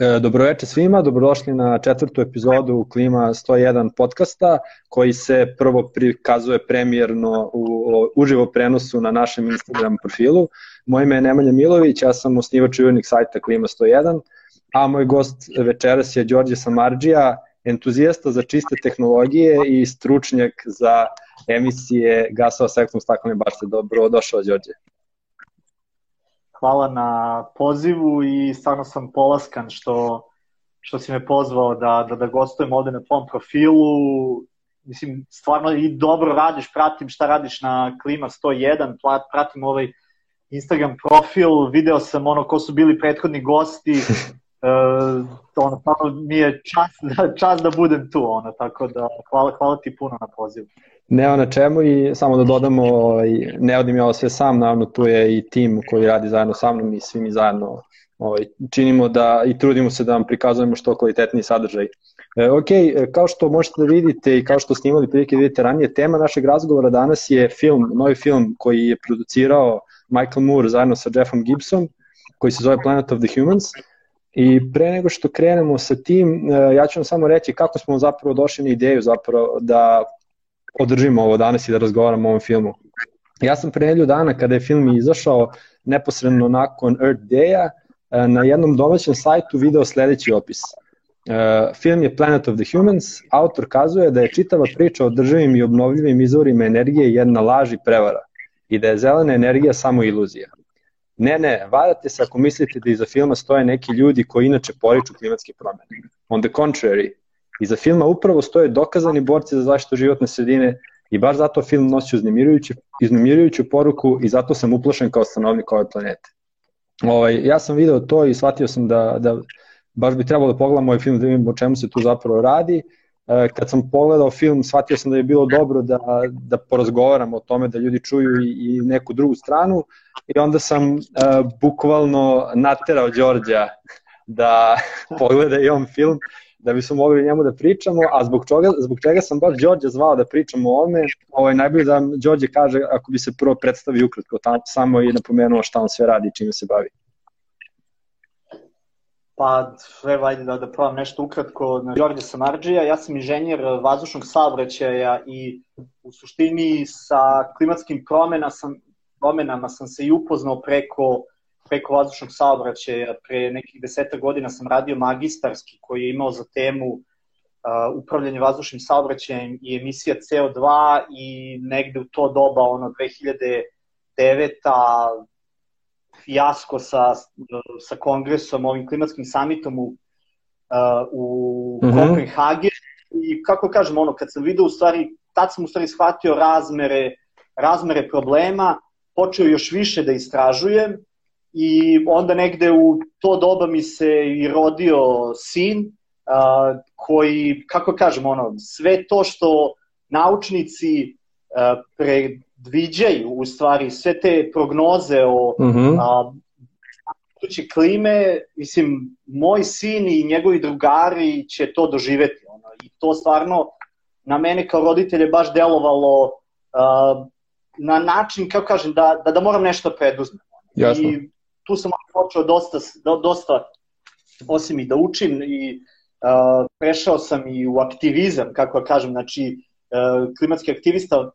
E, dobroveče svima, dobrodošli na četvrtu epizodu Klima 101 podcasta koji se prvo prikazuje premijerno u, uživo prenosu na našem Instagram profilu. Moje ime je Nemanja Milović, ja sam osnivač i urednik sajta Klima 101, a moj gost večeras je Đorđe Samarđija, entuzijasta za čiste tehnologije i stručnjak za emisije gasova s efektom staklene bašte. Dobro došao, Đorđe hvala na pozivu i stvarno sam polaskan što, što si me pozvao da, da, da gostujem ovde na tvom profilu. Mislim, stvarno i dobro radiš, pratim šta radiš na Klima 101, pratim ovaj Instagram profil, video sam ono ko su bili prethodni gosti, uh, ono, stvarno mi je čas da, čas da budem tu, ono, tako da hvala, hvala ti puno na pozivu. Nema na čemu i samo da dodamo, ovaj, ne odim ja ovo sve sam, naravno tu je i tim koji radi zajedno sa mnom i svi mi zajedno ovaj, činimo da i trudimo se da vam prikazujemo što kvalitetniji sadržaj. E, ok, e, kao što možete da vidite i kao što ste imali prilike da vidite ranije, tema našeg razgovora danas je film, novi film koji je producirao Michael Moore zajedno sa Jeffom Gibson, koji se zove Planet of the Humans. I pre nego što krenemo sa tim, e, ja ću vam samo reći kako smo zapravo došli na ideju zapravo da održimo ovo danas i da razgovaramo o ovom filmu. Ja sam pre nedelju dana kada je film izašao, neposredno nakon Earth Day-a, e, na jednom domaćem sajtu video sledeći opis. E, film je Planet of the Humans, autor kazuje da je čitava priča o državim i obnovljivim izvorima energije jedna laž i prevara i da je zelena energija samo iluzija. Ne, ne, varate se ako mislite da iza filma stoje neki ljudi koji inače poriču klimatske promene. On the contrary, Iza filma upravo stoje dokazani borci za zaštitu životne sredine i baš zato film nosi uznemirujuću, uznemirujuću poruku i zato sam uplašen kao stanovnik ove planete. Ovaj, ja sam video to i shvatio sam da, da baš bi trebalo da pogledam ovaj film da vidim o čemu se tu zapravo radi. E, kad sam pogledao film, shvatio sam da je bilo dobro da, da porazgovaram o tome, da ljudi čuju i, i neku drugu stranu i onda sam uh, bukvalno naterao Đorđa da pogleda i on film da bismo mogli njemu da pričamo, a zbog čega, zbog čega sam baš Đorđe zvao da pričamo o ome, ovo je najbolje da Đorđe kaže ako bi se prvo predstavi ukratko tam, samo i napomenuo šta on sve radi i čime se bavi. Pa, evo, ajde da, da probam nešto ukratko. Đorđe Samarđija, ja sam inženjer vazdušnog saobraćaja i u suštini sa klimatskim promena sam, promenama sam se i upoznao preko preko vazdušnog saobraćaja. Pre nekih deseta godina sam radio magistarski koji je imao za temu uh, upravljanje vazdušnim saobraćajem i emisija CO2 i negde u to doba, ono 2009 fijasko sa, sa kongresom, ovim klimatskim samitom u, uh, u mm -hmm. Kopenhagen i kako kažem, ono, kad sam video u stvari, tad sam u stvari shvatio razmere, razmere problema, počeo još više da istražujem i onda negde u to doba mi se i rodio sin a, koji, kako kažem, ono, sve to što naučnici a, predviđaju, u stvari, sve te prognoze o mm -hmm. a, klime, mislim, moj sin i njegovi drugari će to doživeti. Ono, I to stvarno na mene kao roditelje baš delovalo uh, na način, kako kažem, da, da, da moram nešto preduzmem. Jasno. I tu sam počeo dosta, dosta osim i da učim i uh, prešao sam i u aktivizam, kako da kažem, znači uh, klimatski aktivista uh,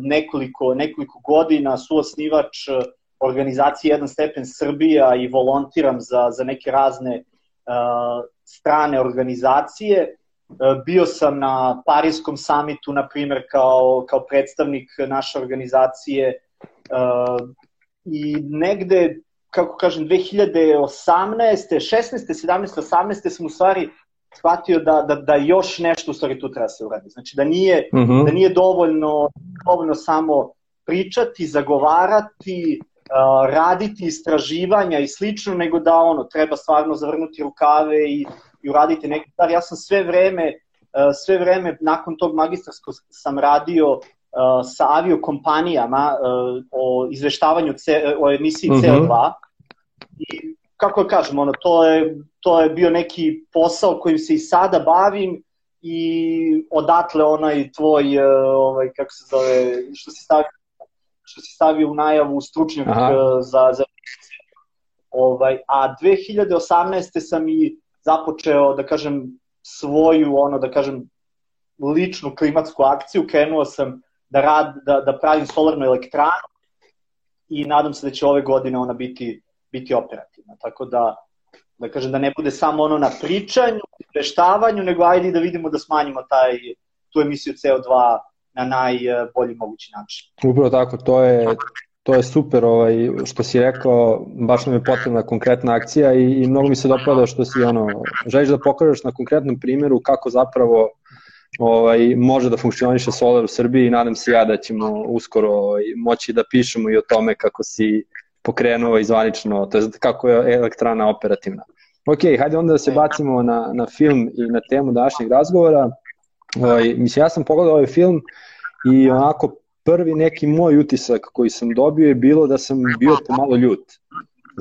nekoliko, nekoliko godina, suosnivač uh, organizacije Jedan stepen Srbija i volontiram za, za neke razne strane organizacije. Bio sam na Parijskom samitu, na primer, kao, kao predstavnik naše organizacije i negde kako kažem, 2018. 16. 17. 18. sam u stvari shvatio da, da, da još nešto u stvari tu treba se uradi. Znači da nije, uh mhm. -huh. da nije dovoljno, dovoljno samo pričati, zagovarati, uh, raditi istraživanja i slično, nego da ono, treba stvarno zavrnuti rukave i, i uraditi neke stvari. Ja sam sve vreme, uh, sve vreme nakon tog magistarskog sam radio uh, sa aviokompanijama uh, o izveštavanju C, o emisiji uh -huh. CO2 i kako da kažem, ono, to, je, to je bio neki posao kojim se i sada bavim i odatle onaj tvoj, e, ovaj, kako se zove, što si stavio, što si stavio u najavu stručnjak Aha. E, za, za ovaj, a 2018. sam i započeo, da kažem, svoju, ono, da kažem, ličnu klimatsku akciju, krenuo sam da, rad, da, da pravim solarnu elektranu i nadam se da će ove godine ona biti, biti operativna. Tako da, da kažem, da ne bude samo ono na pričanju, veštavanju, nego ajde da vidimo da smanjimo taj, tu emisiju CO2 na najbolji mogući način. Upravo tako, to je, to je super ovaj, što si rekao, baš nam je potrebna konkretna akcija i, i mnogo mi se dopada što si ono, želiš da pokažeš na konkretnom primjeru kako zapravo ovaj, može da funkcioniše solar u Srbiji i nadam se ja da ćemo uskoro ovaj, moći da pišemo i o tome kako si pokrenuo izvanično, to je kako je elektrana operativna. Ok, hajde onda da se bacimo na, na film i na temu današnjeg razgovora. Ovaj, mislim, ja sam pogledao ovaj film i onako prvi neki moj utisak koji sam dobio je bilo da sam bio pomalo ljut.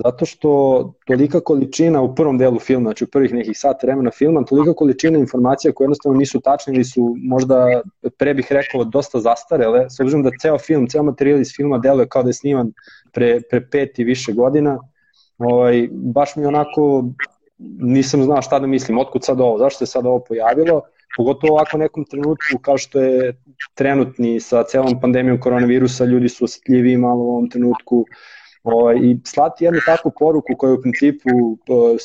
Zato što tolika količina u prvom delu filma, znači u prvih nekih sat vremena filma, tolika količina informacija koje jednostavno nisu tačne ili su možda, pre bih rekao, dosta zastarele, s obzirom da ceo film, ceo materijal iz filma deluje kao da je sniman pre, pre pet i više godina, ovaj, baš mi onako nisam znao šta da mislim, otkud sad ovo, zašto se sad ovo pojavilo, pogotovo ovako nekom trenutku kao što je trenutni sa celom pandemijom koronavirusa, ljudi su osetljiviji malo u ovom trenutku, ovaj, i slati jednu takvu poruku koja u principu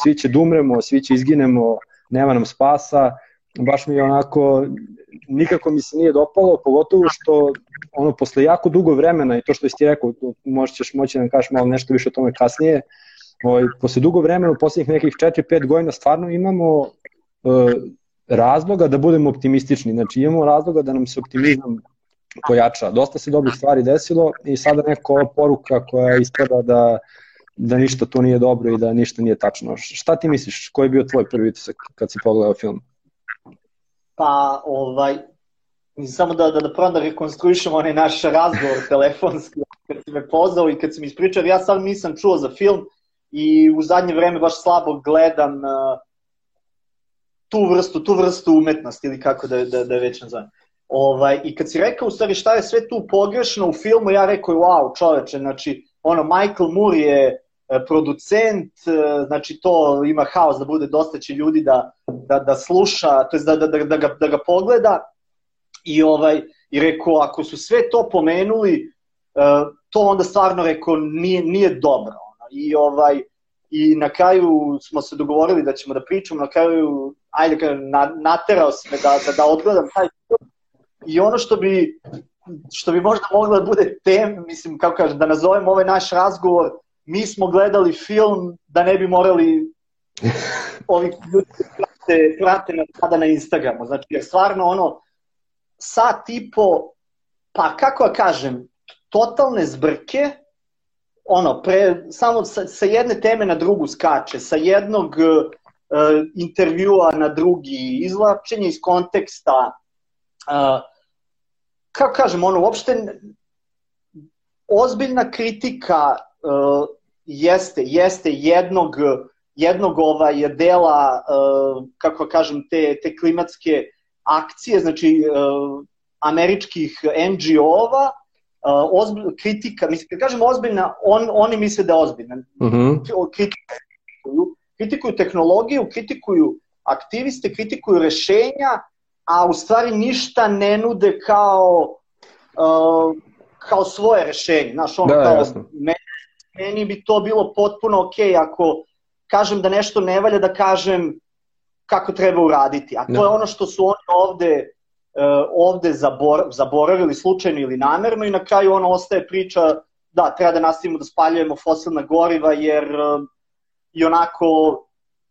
svi će da svi će izginemo, nema nam spasa, baš mi je onako, nikako mi se nije dopalo, pogotovo što ono, posle jako dugo vremena i to što ti rekao, možda ćeš moći da kažeš malo nešto više o tome kasnije, ovaj, posle dugo vremena, u poslednjih nekih 4-5 godina stvarno imamo uh, razloga da budemo optimistični, znači imamo razloga da nam se optimizam pojača. Dosta se dobrih stvari desilo i sada neka poruka koja ispada da da ništa to nije dobro i da ništa nije tačno. Šta ti misliš? Koji je bio tvoj prvi utisak kad si pogledao film? Pa, ovaj, samo da, da, da prvo da rekonstruišemo onaj naš razgovor telefonski, kad si me pozvao i kad si mi ispričao, ja sam nisam čuo za film i u zadnje vreme baš slabo gledam uh, tu vrstu, tu vrstu umetnosti ili kako da, da, da već nazovem. Ovaj, I kad si rekao u stvari šta je sve tu pogrešno u filmu, ja rekao, wow, čoveče, znači, ono, Michael Moore je producent, e, znači to ima haos da bude dosta će ljudi da, da, da sluša, to je da, da, da, da, ga, da ga pogleda i ovaj i rekao ako su sve to pomenuli e, to onda stvarno rekao nije nije dobro i ovaj i na kraju smo se dogovorili da ćemo da pričamo na kraju ajde na, naterao si me da, da, da odgledam taj film I ono što bi, što bi možda moglo da bude tem, mislim, kako kažem, da nazovem ovaj naš razgovor, mi smo gledali film da ne bi morali ovi ljudi prate, prate na, sada na Instagramu. Znači, jer stvarno ono, sat i po, pa kako ja da kažem, totalne zbrke, ono, pre, samo sa, sa jedne teme na drugu skače, sa jednog uh, intervjua na drugi, izvlačenje iz konteksta, uh, kako kažem, ono, uopšte ozbiljna kritika uh, jeste, jeste jednog, jednog ovaj dela, uh, kako kažem, te, te klimatske akcije, znači uh, američkih NGO-ova, uh, kritika, mislim, kad kažem ozbiljna, on, oni misle da je ozbiljna. Uh mhm. -huh. kritikuju, kritikuju tehnologiju, kritikuju aktiviste, kritikuju rešenja, a u stvari ništa ne nude kao uh, kao svoje rešenje. Znaš, ono, da, kao, jasno. meni, meni bi to bilo potpuno ok ako kažem da nešto ne valja, da kažem kako treba uraditi. A to da. je ono što su oni ovde uh, ovde zabor, zaboravili slučajno ili namerno i na kraju ono ostaje priča da, treba da nastavimo da spaljujemo fosilna goriva jer uh, i onako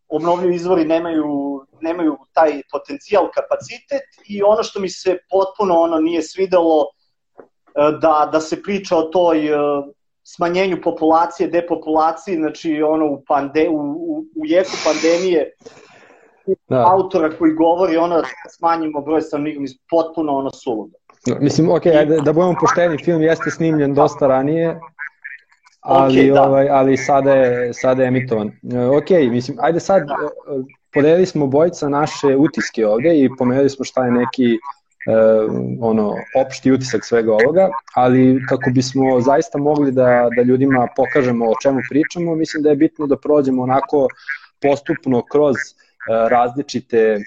obnovljivi izvori nemaju, nemaju taj potencijal, kapacitet i ono što mi se potpuno ono nije svidelo e, da, da se priča o toj e, smanjenju populacije, depopulaciji, znači ono u, pande, u, u, u jeku pandemije da. autora koji govori ono da smanjimo broj stanovnika, mislim, potpuno ono suludo. Mislim, ok, ajde, da budemo pošteni, film jeste snimljen dosta ranije, ali, okay, da. ovaj, ali sada, je, sada je emitovan. Ok, mislim, ajde sad, da. Podelili smo bojica naše utiske ovde i pomenuli smo šta je neki uh, ono, opšti utisak svega ovoga, ali kako bismo zaista mogli da, da ljudima pokažemo o čemu pričamo, mislim da je bitno da prođemo onako postupno kroz različite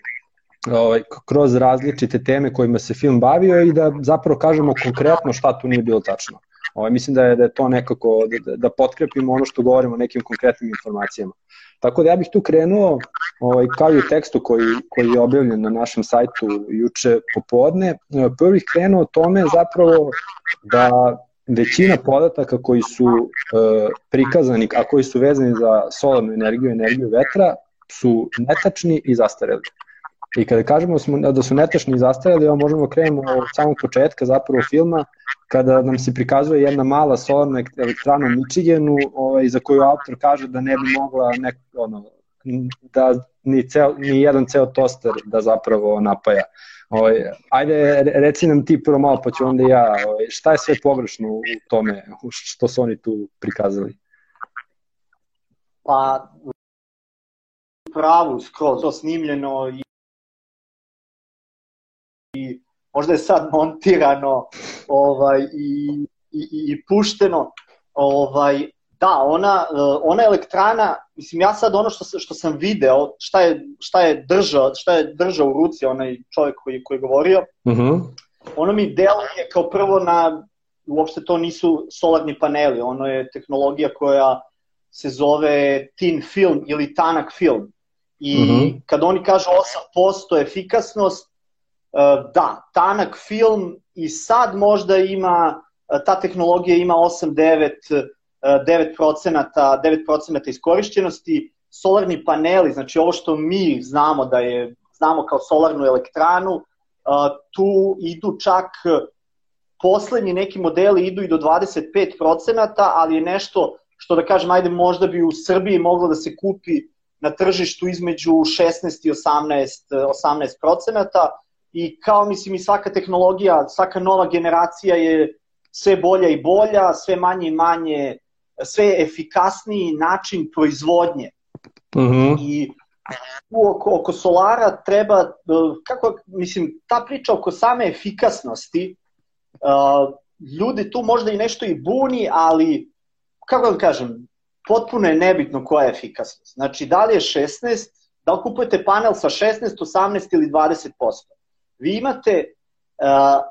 ovaj, kroz različite teme kojima se film bavio i da zapravo kažemo konkretno šta tu nije bilo tačno. Ovaj, mislim da je, da je to nekako, da, da potkrepimo ono što govorimo nekim konkretnim informacijama. Tako da ja bih tu krenuo, ovaj, kao i u tekstu koji, koji je objavljen na našem sajtu juče popodne, prvo bih krenuo tome zapravo da većina podataka koji su e, prikazani, a koji su vezani za solarnu energiju, energiju vetra, su netačni i zastareli. I kada kažemo da smo, da su netačni i zastareli, evo možemo da krenemo od samog početka zapravo filma, kada nam se prikazuje jedna mala solarna elektrana u Michiganu, ovaj, za koju autor kaže da ne bi mogla nek, ono, da ni, ceo, ni jedan ceo toster da zapravo napaja. Ovaj, ajde, reci nam ti prvo malo, pa ću onda ja, ovaj, šta je sve pogrešno u tome, što su oni tu prikazali? Pa, pravu skroz to snimljeno i možda je sad montirano ovaj, i, i, i pušteno. Ovaj, da, ona, ona elektrana, mislim ja sad ono što, što sam video, šta je, šta je držao, šta je držao u ruci onaj čovjek koji, koji je govorio, uh mhm. -huh. ono mi deluje kao prvo na, uopšte to nisu solarni paneli, ono je tehnologija koja se zove tin film ili tanak film. I uh mhm. -huh. kad oni kažu 8% efikasnost, da, tanak film i sad možda ima, e, ta tehnologija ima 8-9 9%, 9% iskorišćenosti, solarni paneli, znači ovo što mi znamo da je, znamo kao solarnu elektranu, e, tu idu čak, poslednji neki modeli idu i do 25%, ali je nešto što da kažem, ajde možda bi u Srbiji moglo da se kupi na tržištu između 16 i 18, 18%, i kao mislim i svaka tehnologija, svaka nova generacija je sve bolja i bolja, sve manje i manje, sve efikasniji način proizvodnje. Uh mhm. -huh. I tu oko, oko solara treba, kako, mislim, ta priča oko same efikasnosti, uh, ljudi tu možda i nešto i buni, ali, kako da kažem, potpuno je nebitno koja je efikasnost. Znači, da li je 16, da li kupujete panel sa 16, 18 ili 20%. Vi imate, uh,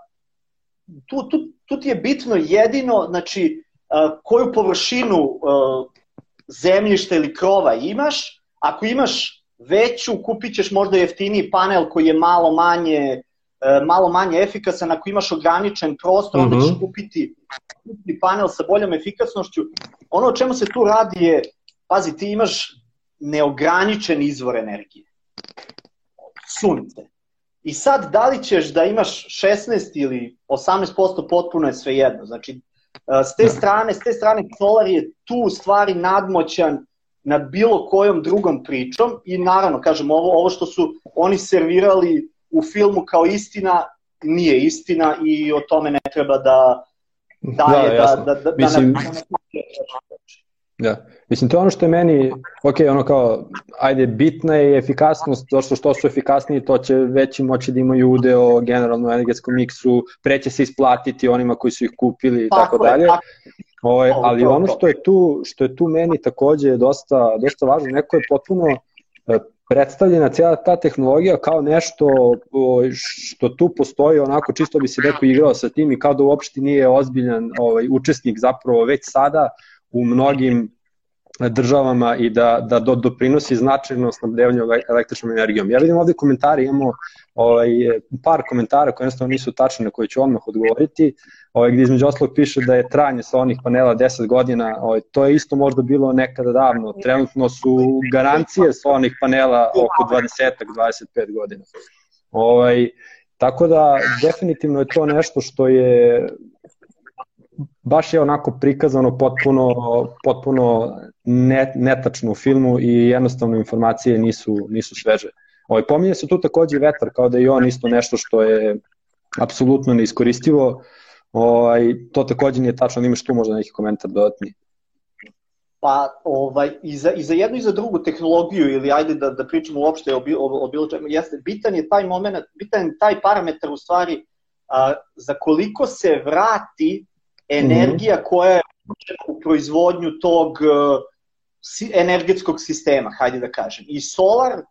tu, tu, tu ti je bitno jedino, znači, uh, koju površinu uh, zemljišta ili krova imaš, ako imaš veću, kupit ćeš možda jeftiniji panel koji je malo manje malo manje efikasan, ako imaš ograničen prostor, onda ćeš mhm. kupiti, kupiti panel sa boljom efikasnošću. Ono o čemu se tu radi je, pazi, ti imaš neograničen izvor energije. Sunce. I sad, da li ćeš da imaš 16 ili 18% potpuno je sve jedno. Znači, s te da. strane, s te strane Solar je tu stvari nadmoćan nad bilo kojom drugom pričom i naravno, kažem, ovo, ovo što su oni servirali u filmu kao istina, nije istina i o tome ne treba da daje, da, da, da, da, Mislim, da, da, Da. Mislim, to je ono što je meni, ok, ono kao, ajde, bitna je efikasnost, to što, što su efikasniji, to će veći moći da imaju udeo generalno energetskom miksu, preće se isplatiti onima koji su ih kupili i tako, tako dalje. Ovaj, ali ono što je tu, što je tu meni takođe dosta, dosta važno, neko je potpuno e, predstavljena cijela ta tehnologija kao nešto što tu postoji, onako čisto bi se neko igrao sa tim i kao da uopšte nije ozbiljan ovaj, učesnik zapravo već sada u mnogim državama i da, da do, doprinosi značajno snabdevanju električnom energijom. Ja vidim ovde komentare, imamo ovaj, par komentara koje jednostavno nisu tačne na koje ću odmah odgovoriti, ovaj, gde između oslog piše da je trajanje sa onih panela 10 godina, ovaj, to je isto možda bilo nekada davno, trenutno su garancije sa onih panela oko 20-25 godina. Ovaj, tako da definitivno je to nešto što je baš je onako prikazano potpuno, potpuno net, netačno u filmu i jednostavno informacije nisu, nisu sveže. Ovaj, pominje se tu takođe vetar, kao da je on isto nešto što je apsolutno neiskoristivo. Ovaj, to takođe nije tačno, imaš tu možda neki komentar dodatni. Pa ovaj, i, za, i za jednu i za drugu tehnologiju, ili ajde da, da pričamo uopšte o, o, o bilo čemu, jeste, bitan je taj moment, bitan je taj parametar u stvari a, za koliko se vrati energija koja je u proizvodnju tog uh, energetskog sistema, hajde da kažem. I solar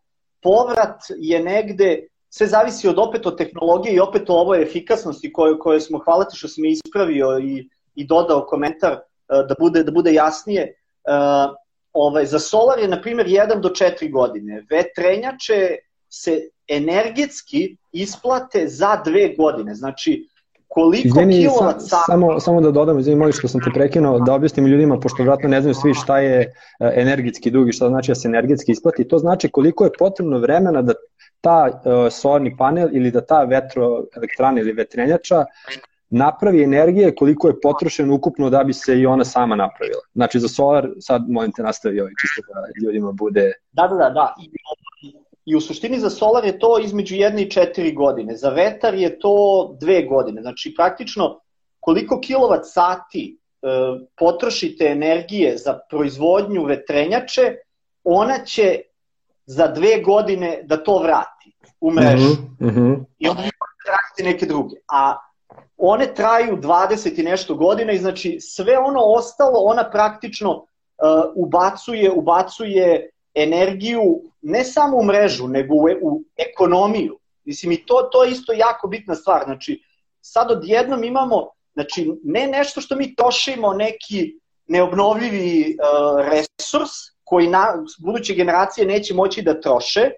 povrat je negde, sve zavisi od opet od tehnologije i opet o ovoj efikasnosti koje, koje smo, hvala ti što si mi ispravio i, i dodao komentar e, da bude, da bude jasnije. Uh, ovaj, za solar je, na primjer, 1 do 4 godine. Vetrenjače se energetski isplate za dve godine. Znači, koliko izvini, kilovat sa, samo, samo da dodam, izvini, molim što sam te prekinuo, da objasnim ljudima, pošto vratno ne znaju svi šta je e, energetski dug i šta znači da se energetski isplati, to znači koliko je potrebno vremena da ta uh, solarni panel ili da ta vetroelektrana ili vetrenjača napravi energije koliko je potrošeno ukupno da bi se i ona sama napravila. Znači za solar, sad molim te nastavi ovaj čisto da ljudima bude... Da, da, da, da. I, u suštini za solar je to između jedne i četiri godine. Za vetar je to dve godine. Znači praktično koliko kilovat sati e, potrošite energije za proizvodnju vetrenjače, ona će za dve godine da to vrati u mrežu. Mm -hmm. I onda vratiti neke druge. A one traju 20 i nešto godina i znači sve ono ostalo ona praktično uh, ubacuje ubacuje energiju ne samo u mrežu, nego u, u ekonomiju. Mislim, i to, to je isto jako bitna stvar. Znači, sad odjednom imamo, znači, ne nešto što mi trošimo, neki neobnovljivi uh, resurs koji na, buduće generacije neće moći da troše,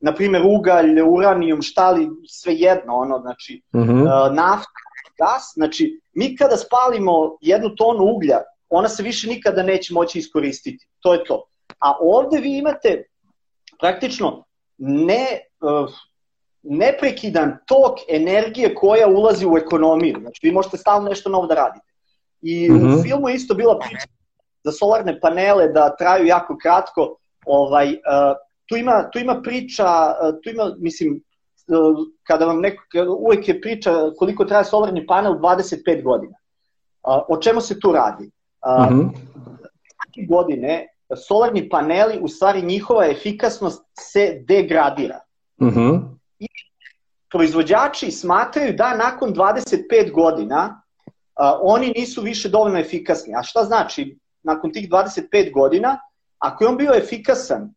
na primjer ugalj, uranijum, šta li, sve jedno, ono, znači, uh -huh. uh, nafta, gas, znači, mi kada spalimo jednu tonu uglja, ona se više nikada neće moći iskoristiti. To je to. A ovde vi imate praktično ne, uh, neprekidan tok energije koja ulazi u ekonomiju. Znači, vi možete stalno nešto novo da radite. I mm -hmm. u mhm. filmu je isto bila priča za solarne panele da traju jako kratko. Ovaj, uh, tu, ima, tu ima priča, uh, tu ima, mislim, uh, kada vam neko, uvek je priča koliko traje solarni panel, 25 godina. Uh, o čemu se tu radi? Uh, mm -hmm. godine solarni paneli, u stvari njihova efikasnost se degradira. Uh mhm. -huh. I proizvođači smatraju da nakon 25 godina a, oni nisu više dovoljno efikasni. A šta znači? Nakon tih 25 godina, ako je on bio efikasan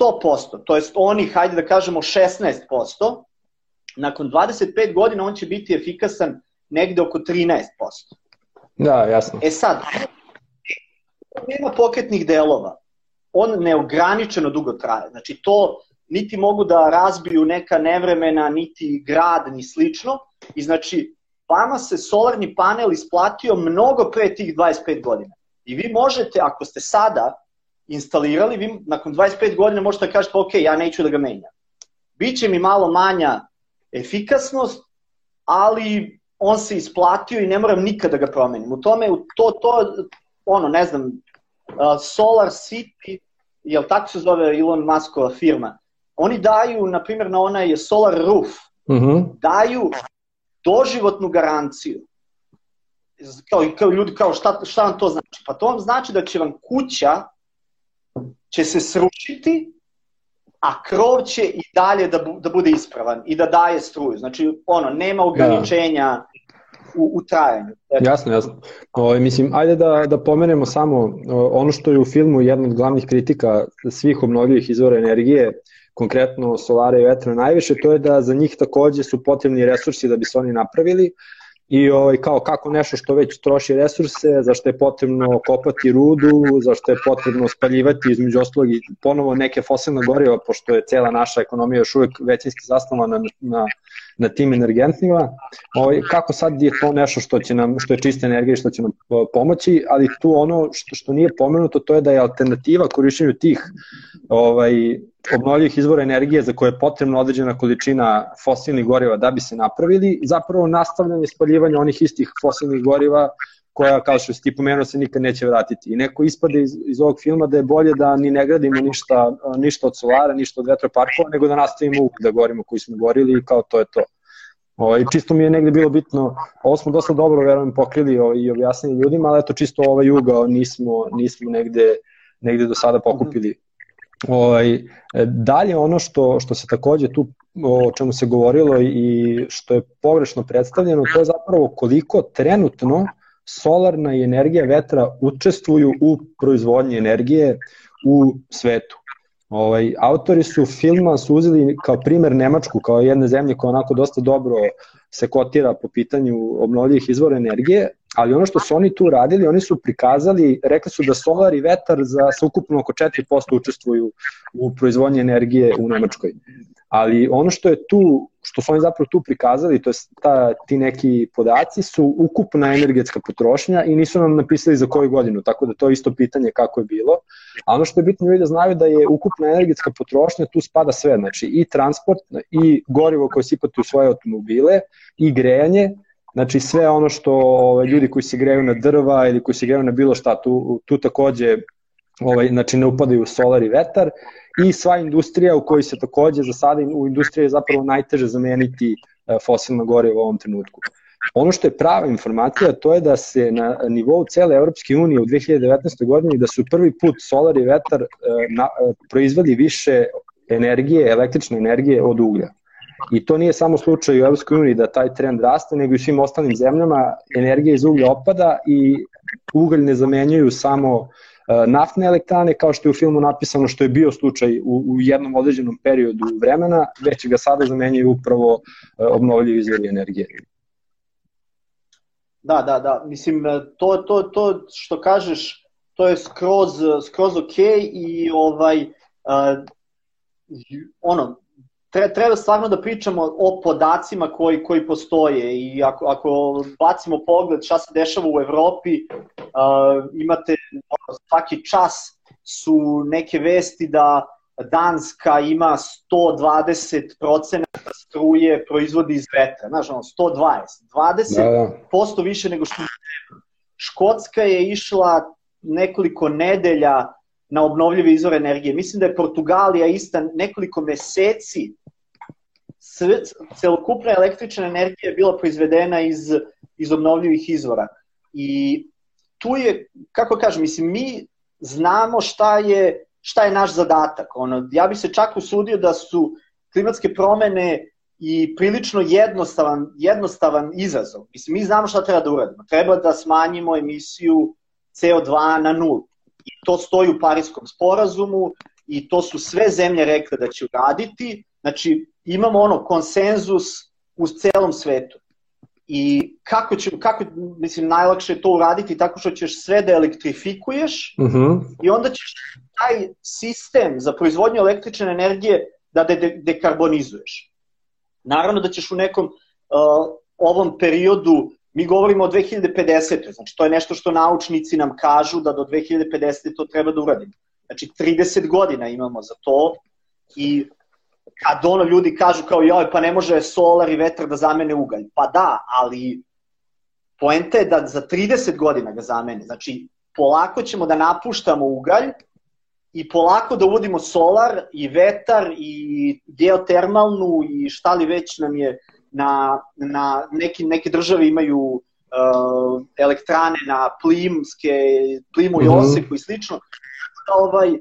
100%, to jest oni, hajde da kažemo 16%, nakon 25 godina on će biti efikasan negde oko 13%. Da, jasno. E sad, nema pokretnih delova. On neograničeno dugo traje. Znači to niti mogu da razbiju neka nevremena, niti grad, ni slično. I znači, vama se solarni panel isplatio mnogo pre tih 25 godina. I vi možete, ako ste sada instalirali, vi nakon 25 godina možete da kažete, ok, ja neću da ga menjam. Biće mi malo manja efikasnost, ali on se isplatio i ne moram nikada da ga promenim. U tome, to, to, ono, ne znam, Solar City, jel tako se zove Elon Muskova firma, oni daju, na primjer, na onaj Solar Roof, uh mhm. -huh. daju doživotnu garanciju. Kao, kao ljudi, kao šta, šta vam to znači? Pa to vam znači da će vam kuća će se srušiti, a krov će i dalje da, bu, da bude ispravan i da daje struju. Znači, ono, nema da. ograničenja u, u trajanju. Eto. Jasno, jasno. O, ovaj, mislim, ajde da, da pomenemo samo ono što je u filmu jedna od glavnih kritika svih obnovljivih izvora energije, konkretno solara i vetra najviše, to je da za njih takođe su potrebni resursi da bi se oni napravili i ovaj, kao kako nešto što već troši resurse, zašto je potrebno kopati rudu, zašto je potrebno spaljivati između ostalog i ponovo neke fosilne goriva, pošto je cela naša ekonomija još uvek većinski zasnovana na, na, na tim energentima. Ovaj, kako sad je to nešto što, će nam, što je čista energija i što će nam pomoći, ali tu ono što, što nije pomenuto, to je da je alternativa korišćenju tih ovaj, obnovljivih izvora energije za koje je potrebna određena količina fosilnih goriva da bi se napravili, zapravo nastavljanje spaljivanja onih istih fosilnih goriva koja, kao što si ti pomenuo, se nikad neće vratiti. I neko ispade iz, iz ovog filma da je bolje da ni ne gradimo ništa, ništa od solara, ništa od vetroparkova, nego da nastavimo uvijek da gorimo koji smo gorili i kao to je to. O, ovaj, I čisto mi je negde bilo bitno, ovo smo dosta dobro, verujem, pokrili o, ovaj, i objasnili ljudima, ali eto čisto ovaj ugao nismo, nismo negde, negde do sada pokupili Ovaj, e, dalje ono što, što se takođe tu o čemu se govorilo i što je pogrešno predstavljeno, to je zapravo koliko trenutno solarna i energija vetra učestvuju u proizvodnji energije u svetu. Ovaj, autori su filma su uzeli kao primer Nemačku, kao jedne zemlje koja onako dosta dobro se kotira po pitanju obnovljivih izvora energije, ali ono što su oni tu radili, oni su prikazali, rekli su da solar i vetar za ukupno oko 4% učestvuju u proizvodnji energije u Nemačkoj. Ali ono što je tu, što su oni zapravo tu prikazali, to je ta, ti neki podaci, su ukupna energetska potrošnja i nisu nam napisali za koju godinu, tako da to je isto pitanje kako je bilo. A ono što je bitno ljudi da znaju da je ukupna energetska potrošnja, tu spada sve, znači i transport, i gorivo koje sipate u svoje automobile, i grejanje, Znači sve ono što ovaj, ljudi koji se greju na drva ili koji se greju na bilo šta, tu, tu takođe ovaj, znači ne upadaju solar i vetar i sva industrija u kojoj se takođe za sada u industriji je zapravo najteže zameniti e, fosilna goriva u ovom trenutku. Ono što je prava informacija to je da se na nivou cele Evropske unije u 2019. godini da su prvi put solar i vetar e, na, e, proizveli više energije, električne energije od uglja. I to nije samo slučaj u Evropskoj uniji da taj trend raste, nego i u svim ostalim zemljama energija iz uglja opada i ugalj ne zamenjuju samo e, naftne elektrane, kao što je u filmu napisano, što je bio slučaj u, u jednom određenom periodu vremena, već ga sada zamenjuju upravo e, obnovljivi izvori energije. Da, da, da, mislim, e, to, to, to što kažeš, to je skroz, skroz ok i ovaj, uh, ono, treba stvarno da pričamo o podacima koji, koji postoje i ako, ako bacimo pogled šta se dešava u Evropi, uh, imate svaki čas su neke vesti da Danska ima 120% struje proizvodi iz vetra, znaš, ono, 120, 20% da, da. više nego što Škotska je išla nekoliko nedelja na obnovljive izvore energije. Mislim da je Portugalija ista nekoliko meseci celokupna električna energija je bila proizvedena iz, iz obnovljivih izvora. I tu je, kako kažem, mislim, mi znamo šta je, šta je naš zadatak. Ono, ja bih se čak usudio da su klimatske promene i prilično jednostavan, jednostavan izazov. Mislim, mi znamo šta treba da uradimo. Treba da smanjimo emisiju CO2 na nulu. I to stoji u Parijskom sporazumu i to su sve zemlje rekle da će uraditi. Znači, imamo ono konsenzus u celom svetu. I kako će, kako, mislim, najlakše je to uraditi tako što ćeš sve da elektrifikuješ uh mhm. -huh. i onda ćeš taj sistem za proizvodnju električne energije da de, de, dekarbonizuješ. Naravno da ćeš u nekom uh, ovom periodu, mi govorimo o 2050. Znači to je nešto što naučnici nam kažu da do 2050. to treba da uradimo. Znači 30 godina imamo za to i kad ono ljudi kažu kao joj pa ne može solar i vetar da zamene ugalj. Pa da, ali poenta je da za 30 godina ga zamene. Znači polako ćemo da napuštamo ugalj i polako da uvodimo solar i vetar i geotermalnu i šta li već nam je na, na neki, neke države imaju uh, elektrane na plimske, plimu i mhm. oseku i slično. Da, ovaj, uh,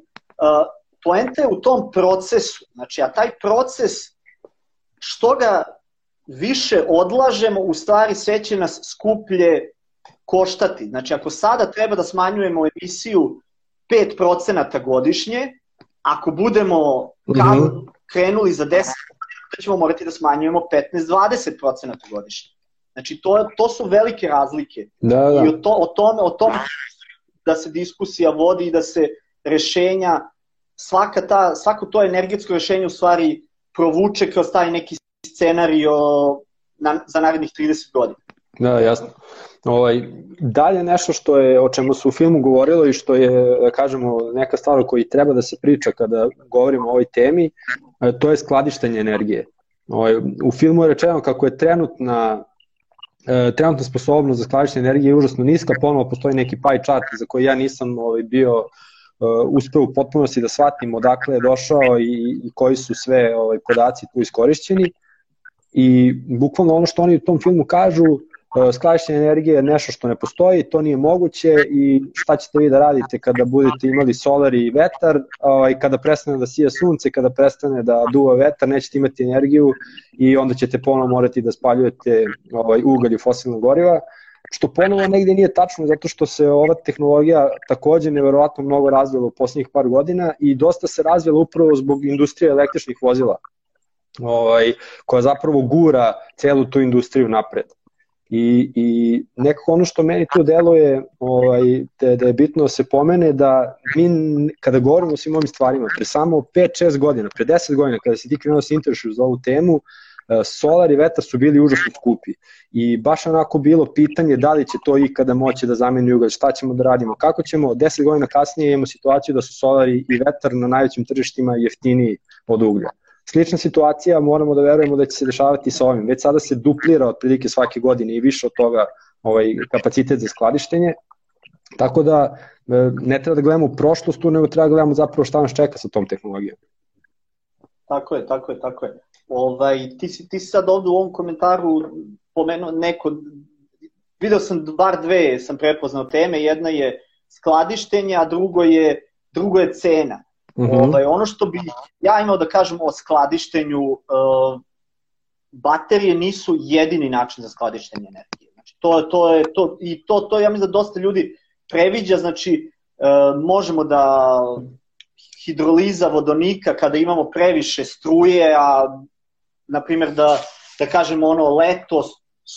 poenta je u tom procesu, znači, a taj proces, što ga više odlažemo, u stvari sve će nas skuplje koštati. Znači, ako sada treba da smanjujemo emisiju 5% godišnje, ako budemo mm -hmm. krenuli za 10 da ćemo morati da smanjujemo 15-20% godišnje. Znači, to, to su velike razlike. Da, da. I o, to, o, tome, o tome da se diskusija vodi i da se rešenja svaka ta, svako to energetsko rešenje u stvari provuče kroz taj neki scenario na, za narednih 30 godina. Da, jasno. Ovaj, dalje nešto što je, o čemu su u filmu govorilo i što je, da kažemo, neka stvar o kojoj treba da se priča kada govorimo o ovoj temi, e, to je skladištenje energije. Ovaj, u filmu je rečeno kako je trenutna e, trenutna sposobnost za skladištenje energije užasno niska, ponovo postoji neki pie chart za koji ja nisam ovaj, bio uspeo u potpunosti da shvatim odakle je došao i, i koji su sve ovaj, podaci tu iskorišćeni i bukvalno ono što oni u tom filmu kažu uh, skladištenje energije je nešto što ne postoji, to nije moguće i šta ćete vi da radite kada budete imali solar i vetar, ovaj, kada prestane da sija sunce, kada prestane da duva vetar, nećete imati energiju i onda ćete ponovno morati da spaljujete ovaj, ugalj i fosilna goriva. Što ponovo negde nije tačno zato što se ova tehnologija takođe neverovatno mnogo razvila u poslednjih par godina i dosta se razvila upravo zbog industrije električnih vozila ovaj, koja zapravo gura celu tu industriju napred. I, i nekako ono što meni tu deluje ovaj, da, da je bitno da se pomene da mi kada govorimo o svim ovim stvarima, pre samo 5-6 godina, pre 10 godina kada si ti krenuo da se interesuješ za ovu temu, e, solar i vetar su bili užasno skupi i baš onako bilo pitanje da li će to ikada moći da zameni ugalj, šta ćemo da radimo, kako ćemo, 10 godina kasnije imamo situaciju da su solari i vetar na najvećim tržištima jeftiniji od uglja. Slična situacija moramo da verujemo da će se dešavati sa ovim. Već sada se duplira otprilike svake godine i više od toga ovaj kapacitet za skladištenje. Tako da e, ne treba da gledamo prošlost, nego treba da gledamo zapravo šta nas čeka sa tom tehnologijom. Tako je, tako je, tako je. Ovaj, ti, si, ti si sad ovde u ovom komentaru pomenuo neko, video sam bar dve sam prepoznao teme, jedna je skladištenje, a drugo je, drugo je cena. Mm -hmm. ovaj, ono što bi ja imao da kažem o skladištenju, uh, baterije nisu jedini način za skladištenje energije. Znači, to, to je, to, I to, to ja mislim da dosta ljudi previđa, znači uh, možemo da hidroliza vodonika kada imamo previše struje, a na primjer da, da kažemo ono leto,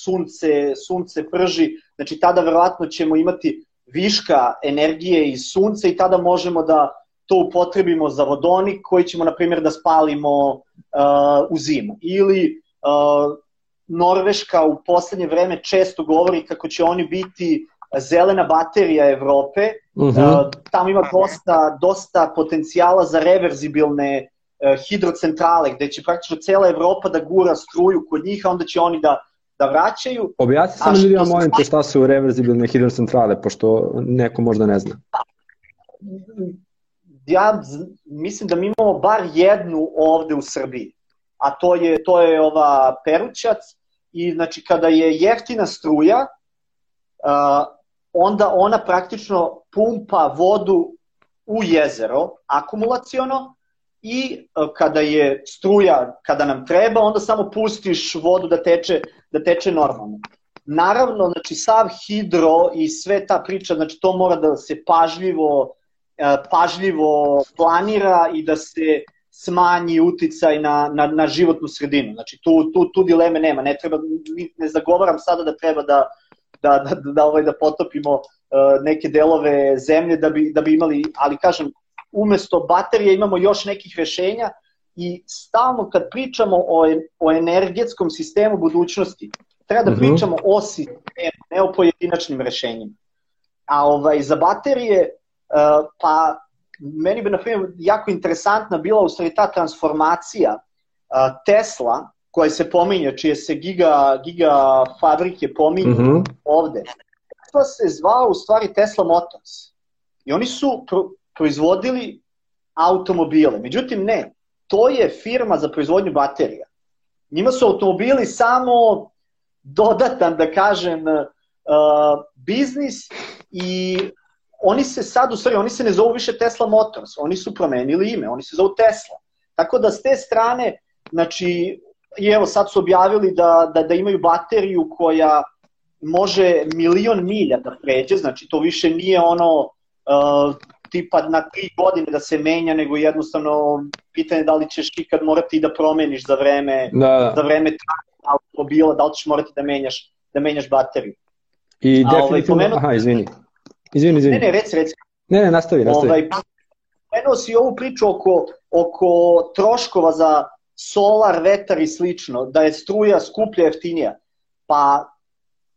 sunce, sunce prži, znači tada verovatno ćemo imati viška energije iz sunca i tada možemo da to upotrebimo za vodonik koji ćemo, na primjer, da spalimo uh, u zimu. Ili uh, Norveška u poslednje vreme često govori kako će oni biti zelena baterija Evrope. Uh -huh. uh, tamo ima dosta, dosta potencijala za reverzibilne hidrocentrale, gde će praktično cela Evropa da gura struju kod njih, a onda će oni da da vraćaju. Objasni samo ljudima, molim te, šta su reverzibilne hidrocentrale, pošto neko možda ne zna ja mislim da mi imamo bar jednu ovde u Srbiji, a to je, to je ova Perućac i znači kada je jeftina struja, onda ona praktično pumpa vodu u jezero akumulaciono i uh, kada je struja, kada nam treba, onda samo pustiš vodu da teče, da teče normalno. Naravno, znači sav hidro i sve ta priča, znači to mora da se pažljivo E, pažljivo planira i da se smanji uticaj na, na, na životnu sredinu. Znači, tu, tu, tu dileme nema. Ne, treba, ne zagovaram sada da treba da, da, da, da, ovaj, da potopimo uh, neke delove zemlje da bi, da bi imali, ali kažem, umesto baterije imamo još nekih rešenja i stalno kad pričamo o, o energetskom sistemu budućnosti, treba da -hmm. pričamo o sistemu, ne o pojedinačnim rešenjima. A ovaj, za baterije Uh, pa meni bi, na primjer, jako interesantna bila u stvari ta transformacija uh, Tesla, koja se pominje, čije se giga, giga fabrike pominju mm -hmm. ovde. Tesla se zvao u stvari Tesla Motors. I oni su pro, proizvodili automobile. Međutim, ne. To je firma za proizvodnju baterija. Njima su automobili samo dodatan, da kažem, uh, biznis i oni se sad, u stvari, oni se ne zovu više Tesla Motors, oni su promenili ime, oni se zovu Tesla. Tako da s te strane, znači, i evo sad su objavili da, da, da imaju bateriju koja može milion milja da pređe, znači to više nije ono uh, tipa na tri godine da se menja, nego jednostavno pitanje da li ćeš ikad morati da promeniš za vreme, da, da. za vreme automobila, da li ćeš morati da menjaš, da menjaš bateriju. I definitivno, ovaj, pomenu... aha, izvini. Izvini, izvini. Ne, ne, reci, reci. Ne, ne, nastavi, nastavi. Ovaj, Pomenuo si ovu priču oko, oko troškova za solar, vetar i slično, da je struja skuplja, jeftinija. Pa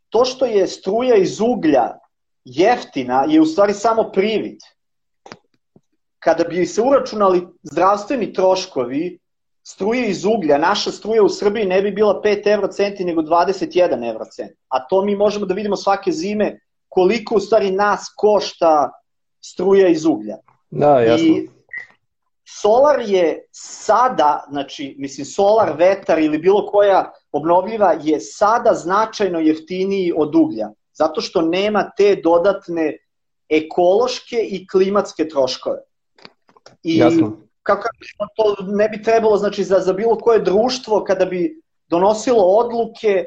to što je struja iz uglja jeftina je u stvari samo privid. Kada bi se uračunali zdravstveni troškovi struje iz uglja, naša struja u Srbiji ne bi bila 5 eurocenti nego 21 eurocent. A to mi možemo da vidimo svake zime koliko u stvari nas košta struja iz uglja. Da, jasno. I solar je sada, znači, mislim, solar, vetar ili bilo koja obnovljiva je sada značajno jeftiniji od uglja, zato što nema te dodatne ekološke i klimatske troškove. I Jasno. kako to ne bi trebalo, znači, za, za bilo koje društvo kada bi donosilo odluke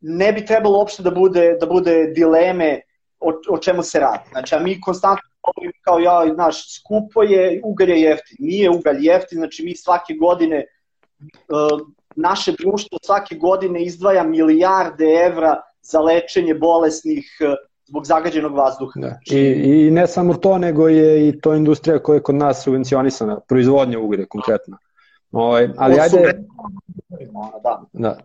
ne bi trebalo uopšte da bude, da bude dileme o, o čemu se radi. Znači, a mi konstantno govorimo kao, ja, znaš, skupo je, ugalj je jeftin. Nije ugalj jeftin, znači mi svake godine, uh, naše društvo svake godine izdvaja milijarde evra za lečenje bolesnih uh, zbog zagađenog vazduha. Da. I, I ne samo to, nego je i to industrija koja je kod nas subvencionisana, proizvodnja uglje konkretno. Ovaj, ali ajde... Da. da.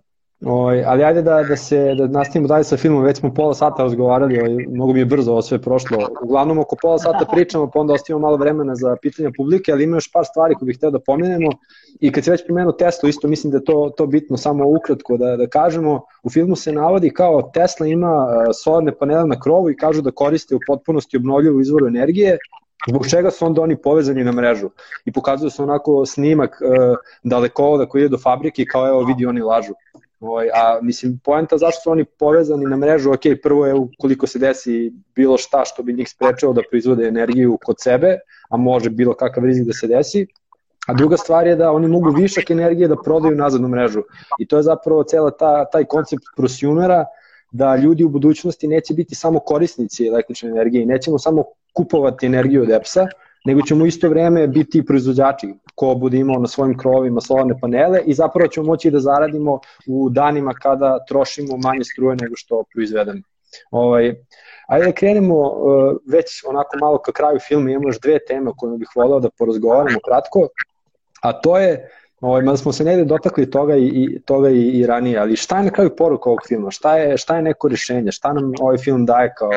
Oj, ali ajde da, da se da nastavimo dalje sa filmom, već smo pola sata razgovarali, oj, mnogo mi je brzo ovo sve prošlo. Uglavnom oko pola sata pričamo, pa onda ostavimo malo vremena za pitanja publike, ali ima još par stvari koje bih hteo da pomenemo. I kad se već primenuo Tesla, isto mislim da je to, to bitno samo ukratko da, da kažemo. U filmu se navodi kao Tesla ima solarne panele na krovu i kažu da koriste u potpunosti obnovljivu izvoru energije, Zbog čega su onda oni povezani na mrežu i pokazuju se onako snimak uh, dalekovoda koji ide do fabrike kao evo vidi oni lažu. Ovaj, a mislim, poenta zašto su oni povezani na mrežu, ok, prvo je ukoliko se desi bilo šta što bi njih sprečao da proizvode energiju kod sebe, a može bilo kakav rizik da se desi, A druga stvar je da oni mogu višak energije da prodaju nazad na mrežu. I to je zapravo cela ta, taj koncept prosumera, da ljudi u budućnosti neće biti samo korisnici električne energije i nećemo samo kupovati energiju od EPS-a, nego ćemo isto vreme biti proizvođači ko bude imao na svojim krovima solarne panele i zapravo ćemo moći da zaradimo u danima kada trošimo manje struje nego što proizvedemo. Ovaj, ajde da krenemo uh, već onako malo ka kraju filma, imamo još dve teme o kojima bih voleo da porazgovaramo kratko, a to je Ovaj, smo se negde dotakli toga i, i toga i, i ranije, ali šta je na kraju poruka ovog filma? Šta je, šta je neko rešenje? Šta nam ovaj film daje kao,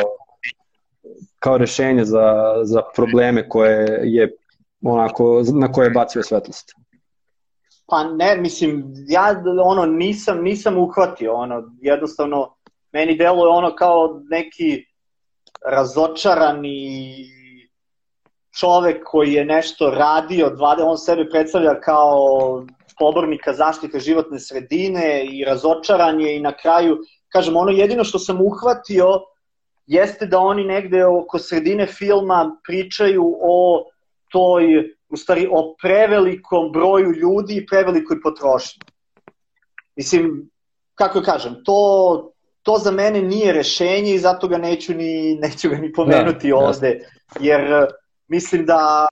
kao rešenje za, za probleme koje je onako, na koje je bacio svetlost? Pa ne, mislim, ja ono nisam, nisam uhvatio, ono, jednostavno, meni deluje ono kao neki razočarani čovek koji je nešto radio, on sebe predstavlja kao pobornika zaštite životne sredine i razočaran je i na kraju, kažem, ono jedino što sam uhvatio jeste da oni negde oko sredine filma pričaju o toj, u stvari, o prevelikom broju ljudi i prevelikoj potrošnji. Mislim, kako kažem, to, to za mene nije rešenje i zato ga neću ni, neću ga ni pomenuti da, ovde, jer mislim da,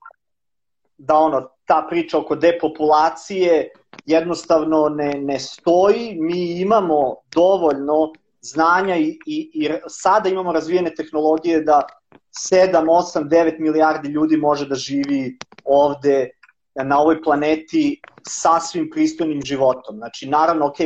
da ono, ta priča oko depopulacije jednostavno ne, ne stoji, mi imamo dovoljno znanja i, i, i sada imamo razvijene tehnologije da 7, 8, 9 milijardi ljudi može da živi ovde na ovoj planeti sasvim pristojnim životom. Znači, naravno, ok,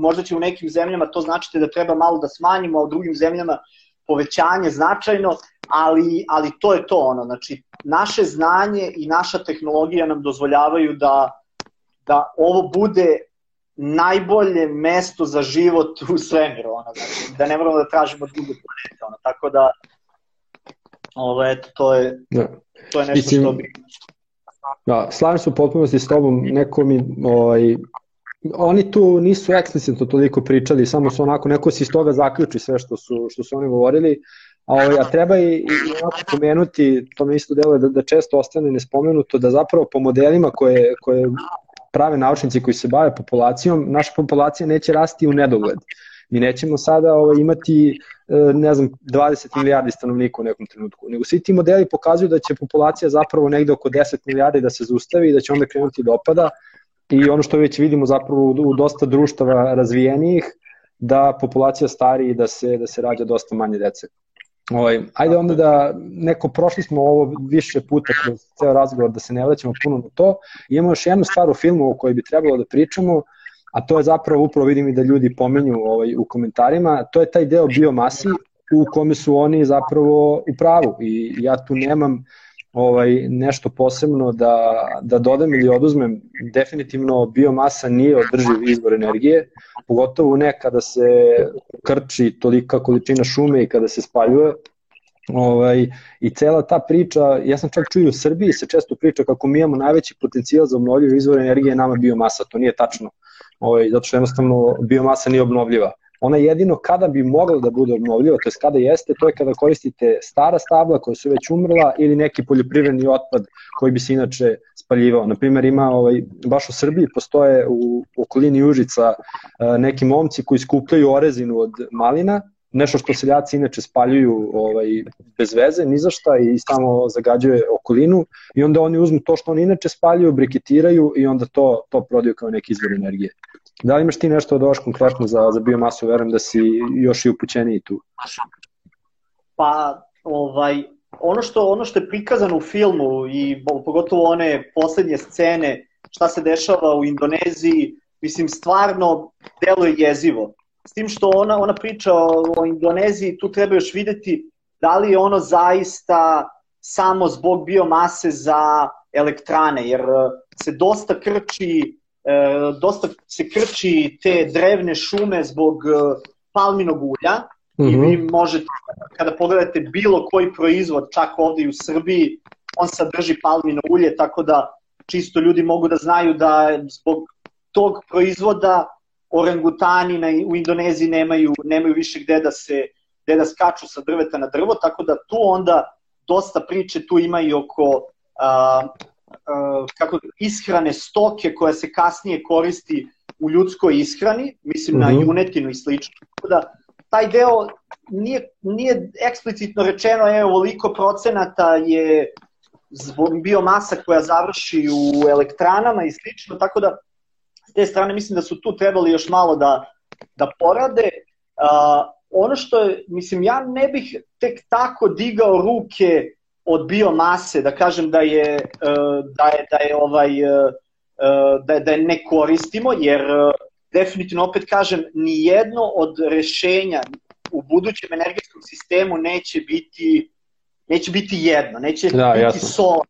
možda će u nekim zemljama to značiti da treba malo da smanjimo, a u drugim zemljama povećanje značajno, ali, ali to je to ono, znači naše znanje i naša tehnologija nam dozvoljavaju da, da ovo bude najbolje mesto za život u svemiru, ono, znači, da ne moramo da tražimo druge planete, ono, tako da ovo, eto, to je, da. to je nešto Mislim, što bi... Da, slažem se u potpunosti s tobom, neko mi, ovaj, oni tu nisu eksplicitno toliko pričali, samo su onako, neko se iz toga zaključi sve što su, što su oni govorili, a, ovaj, a treba i, i onako pomenuti, to me isto deluje da, da često ostane nespomenuto, da zapravo po modelima koje, koje prave naučnici koji se bave populacijom, naša populacija neće rasti u nedogled. Mi nećemo sada ovaj, imati e, ne znam, 20 milijardi stanovnika u nekom trenutku, nego svi ti modeli pokazuju da će populacija zapravo negde oko 10 milijardi da se zustavi i da će onda krenuti da opada i ono što već vidimo zapravo u dosta društava razvijenijih, da populacija stari i da se, da se rađa dosta manje dece. Ovaj, ajde onda da neko, prošli smo ovo više puta kroz ceo razgovor, da se ne vraćamo puno na to. I imamo još jednu stvar u filmu o kojoj bi trebalo da pričamo, a to je zapravo, upravo vidim i da ljudi pomenju ovaj, u komentarima, to je taj deo biomasi u kome su oni zapravo u pravu i ja tu nemam ovaj nešto posebno da, da dodam ili oduzmem, definitivno biomasa nije održiv izvor energije, pogotovo ne kada se krči tolika količina šume i kada se spaljuje. Ovaj, I cela ta priča, ja sam čak čuo u Srbiji se često priča kako mi imamo najveći potencijal za obnovljive izvore energije nama biomasa, to nije tačno, ovaj, zato što jednostavno biomasa nije obnovljiva ona jedino kada bi mogla da bude obnovljiva, to je kada jeste, to je kada koristite stara stabla koja su već umrla ili neki poljoprivredni otpad koji bi se inače spaljivao. Naprimer, ima ovaj, baš u Srbiji postoje u okolini Užica neki momci koji skupljaju orezinu od malina nešto što seljaci inače spaljuju ovaj, bez veze, ni za šta i samo zagađuje okolinu i onda oni uzmu to što oni inače spaljuju, briketiraju i onda to, to prodaju kao neki izvor energije. Da li imaš ti nešto da konkretno za, za biomasu, verujem da si još i upućeniji tu. Pa, ovaj, ono što, ono što je prikazano u filmu i pogotovo one poslednje scene, šta se dešava u Indoneziji, mislim, stvarno deluje jezivo S tim što ona, ona priča o, o Indoneziji, tu treba još videti da li je ono zaista samo zbog biomase za elektrane, jer e, se dosta krči, dosta se krči te drevne šume zbog e, palminog ulja mm -hmm. i vi mhm. možete, kada pogledate bilo koji proizvod, čak ovde i u Srbiji, on sadrži palmino ulje, tako da čisto ljudi mogu da znaju da zbog tog proizvoda orangutani na, u Indoneziji nemaju, nemaju više gde da se gde da skaču sa drveta na drvo, tako da tu onda dosta priče tu ima i oko a, kako, ishrane stoke koja se kasnije koristi u ljudskoj ishrani, mislim mm -hmm. na mhm. junetinu i slično. Tako da taj deo nije, nije eksplicitno rečeno, evo, ovoliko procenata je biomasa koja završi u elektranama i slično, tako da te strane mislim da su tu trebali još malo da, da porade. Uh, ono što je, mislim, ja ne bih tek tako digao ruke od biomase, da kažem da je, uh, da je, da je ovaj, uh, da, da je ne koristimo, jer definitivno opet kažem, ni jedno od rešenja u budućem energetskom sistemu neće biti neće biti jedno, neće da, biti jasno. sol,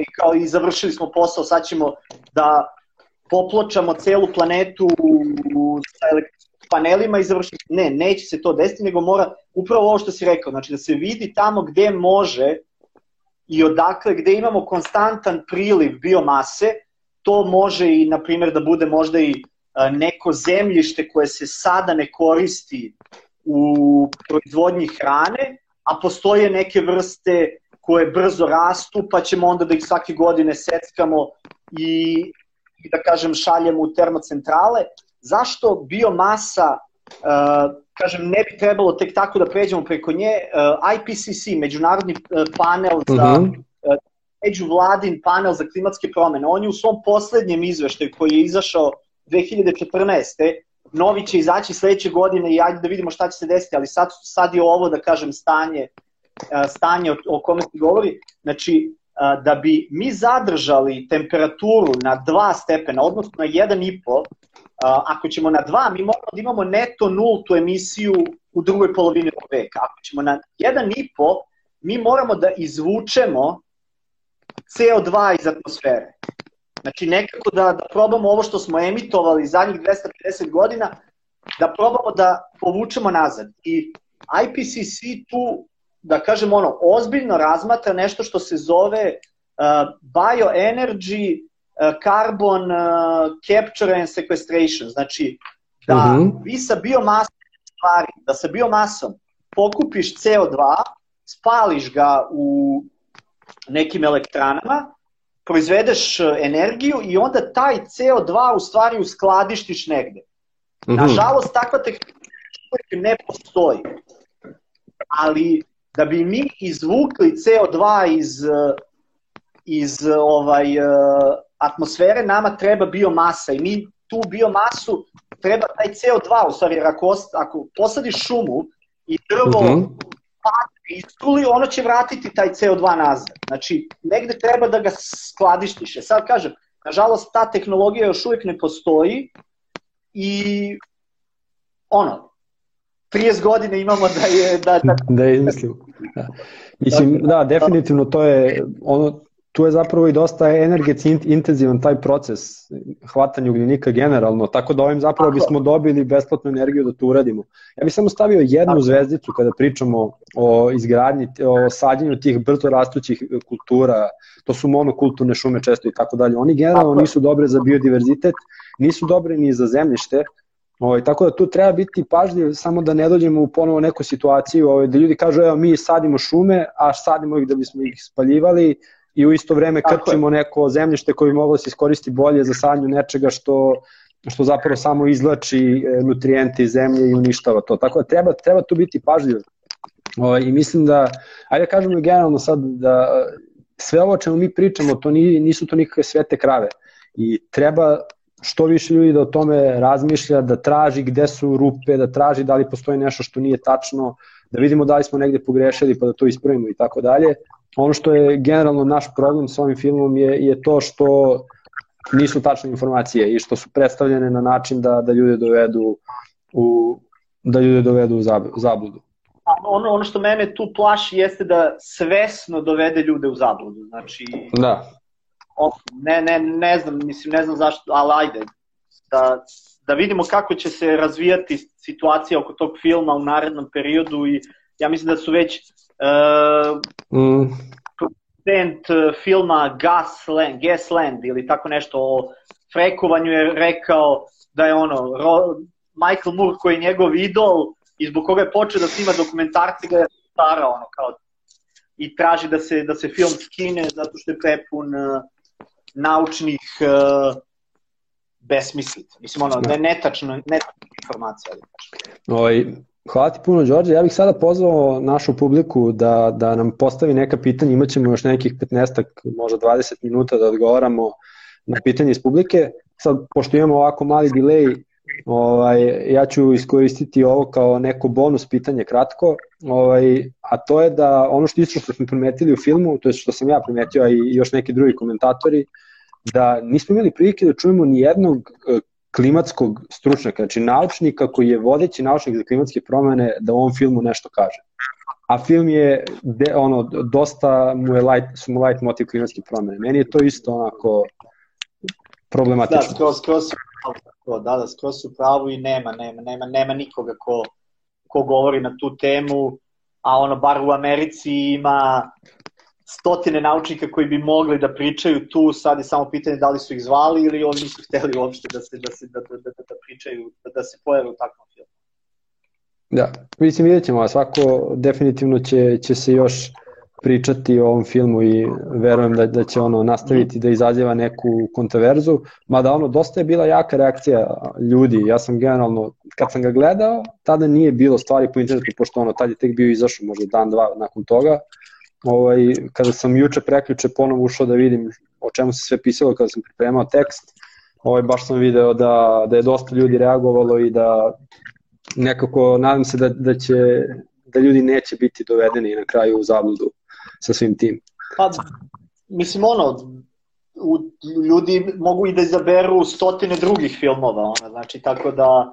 i kao i završili smo posao, sad ćemo da popločamo celu planetu sa panelima i završimo. Ne, neće se to desiti, nego mora upravo ovo što si rekao, znači da se vidi tamo gde može i odakle, gde imamo konstantan priliv biomase, to može i, na primjer, da bude možda i neko zemljište koje se sada ne koristi u proizvodnji hrane, a postoje neke vrste koje brzo rastu, pa ćemo onda da ih svake godine seckamo i da kažem šaljemo u termocentrale, zašto biomasa uh, kažem, ne bi trebalo tek tako da pređemo preko nje. Uh, IPCC, Međunarodni uh, panel za uh -huh. uh, međuvladin panel za klimatske promene, on je u svom poslednjem izveštaju koji je izašao 2014. Novi će izaći sledeće godine i ajde da vidimo šta će se desiti, ali sad, sad je ovo, da kažem, stanje, stanje o, o kome se govori. Znači, da bi mi zadržali temperaturu na 2 stepena, odnosno na 1,5, ako ćemo na 2, mi moramo da imamo neto nultu emisiju u drugoj polovini ovog veka. Ako ćemo na 1,5, mi moramo da izvučemo CO2 iz atmosfere. Znači nekako da, da probamo ovo što smo emitovali zadnjih 250 godina, da probamo da povučemo nazad. I IPCC tu da kažem ono, ozbiljno razmatra nešto što se zove uh, bioenergy carbon uh, capture and sequestration. Znači, da uh mhm. -huh. vi sa biomasom stvari, da sa biomasom pokupiš CO2, spališ ga u nekim elektranama, proizvedeš uh, energiju i onda taj CO2 u stvari uskladištiš negde. Uh mhm. -huh. Nažalost, takva tehnologija ne postoji. Ali da bi mi izvukli CO2 iz, iz ovaj, atmosfere, nama treba biomasa i mi tu biomasu treba taj CO2, u stvari, ako, ako posadiš šumu i drvo uh mhm. -huh. istruli, ono će vratiti taj CO2 nazad. Znači, negde treba da ga skladištiše. E sad kažem, nažalost, ta tehnologija još uvijek ne postoji i ono, 30 godina imamo da je... Da, da, da je izmislimo. Da. Mislim, da, definitivno to je, ono, tu je zapravo i dosta energetski intenzivan taj proces hvatanja ugljenika generalno, tako da ovim zapravo tako. bismo dobili besplatnu energiju da to uradimo. Ja bih samo stavio jednu tako. zvezdicu kada pričamo o izgradnji, o sadjenju tih brzo rastućih kultura, to su monokulturne šume često i tako dalje. Oni generalno nisu dobre za biodiverzitet, nisu dobre ni za zemljište, Ovaj, tako da tu treba biti pažljiv samo da ne dođemo u ponovo neku situaciju ovaj, da ljudi kažu evo mi sadimo šume, a sadimo ih da bismo ih spaljivali, i u isto vreme krčimo neko zemljište koje bi moglo da se iskoristi bolje za sadnju nečega što što zapravo samo izlači e, nutrijente iz zemlje i uništava to. Tako da treba, treba tu biti pažljiv. O, ovaj, I mislim da, ajde da kažemo generalno sad da sve ovo čemu mi pričamo, to nisu to nikakve svete krave. I treba što više ljudi da o tome razmišlja, da traži gde su rupe, da traži da li postoji nešto što nije tačno, da vidimo da li smo negde pogrešili pa da to ispravimo i tako dalje. Ono što je generalno naš problem sa ovim filmom je, je to što nisu tačne informacije i što su predstavljene na način da, da ljude dovedu u, da ljude dovedu u zabludu. Ono, ono što mene tu plaši jeste da svesno dovede ljude u zabludu. Znači, da. ne, ne, ne znam, mislim, ne znam zašto, ali ajde, da, da vidimo kako će se razvijati situacija oko tog filma u narednom periodu i ja mislim da su već uh, mm producent eh, filma Gasland, Gasland ili tako nešto o frekovanju je rekao da je ono, Ro, Michael Moore koji je njegov idol i zbog koga je počeo da snima dokumentarce ga je starao ono kao i traži da se, da se film skine zato što je prepun uh, naučnih uh, besmislica. Mislim, ono, ne, netačno, netačno informacija. Ovaj, Hvala ti puno, Đorđe. Ja bih sada pozvao našu publiku da, da nam postavi neka pitanja. Imaćemo još nekih 15 možda 20 minuta da odgovaramo na pitanje iz publike. Sad, pošto imamo ovako mali delay, ovaj, ja ću iskoristiti ovo kao neko bonus pitanje kratko, ovaj, a to je da ono što isto što smo primetili u filmu, to je što sam ja primetio, a i još neki drugi komentatori, da nismo imali prilike da čujemo ni jednog klimatskog stručnjaka, znači naučnika koji je vodeći naučnik za klimatske promene da u ovom filmu nešto kaže. A film je de, ono dosta mu je light su mu light motiv klimatske promene. Meni je to isto onako problematično. Da, skroz, skroz su pravo, da, da, skroz su pravo i nema, nema, nema, nema nikoga ko, ko govori na tu temu, a ono, bar u Americi ima stotine naučnika koji bi mogli da pričaju tu, sad je samo pitanje da li su ih zvali ili oni nisu hteli uopšte da se, da se da, da, da, da pričaju, da, da se pojave u takvom filmu. Da, mislim vidjet ćemo, a svako definitivno će, će se još pričati o ovom filmu i verujem da, da će ono nastaviti da izaziva neku kontraverzu, mada ono dosta je bila jaka reakcija ljudi, ja sam generalno, kad sam ga gledao, tada nije bilo stvari po internetu, pošto ono, tad je tek bio izašao možda dan, dva nakon toga, ovaj, kada sam juče preključe ponovo ušao da vidim o čemu se sve pisalo kada sam pripremao tekst, ovaj, baš sam video da, da je dosta ljudi reagovalo i da nekako nadam se da, da će da ljudi neće biti dovedeni na kraju u zabludu sa svim tim. Pa, mislim ono, u, ljudi mogu i da izaberu stotine drugih filmova, ono, znači tako da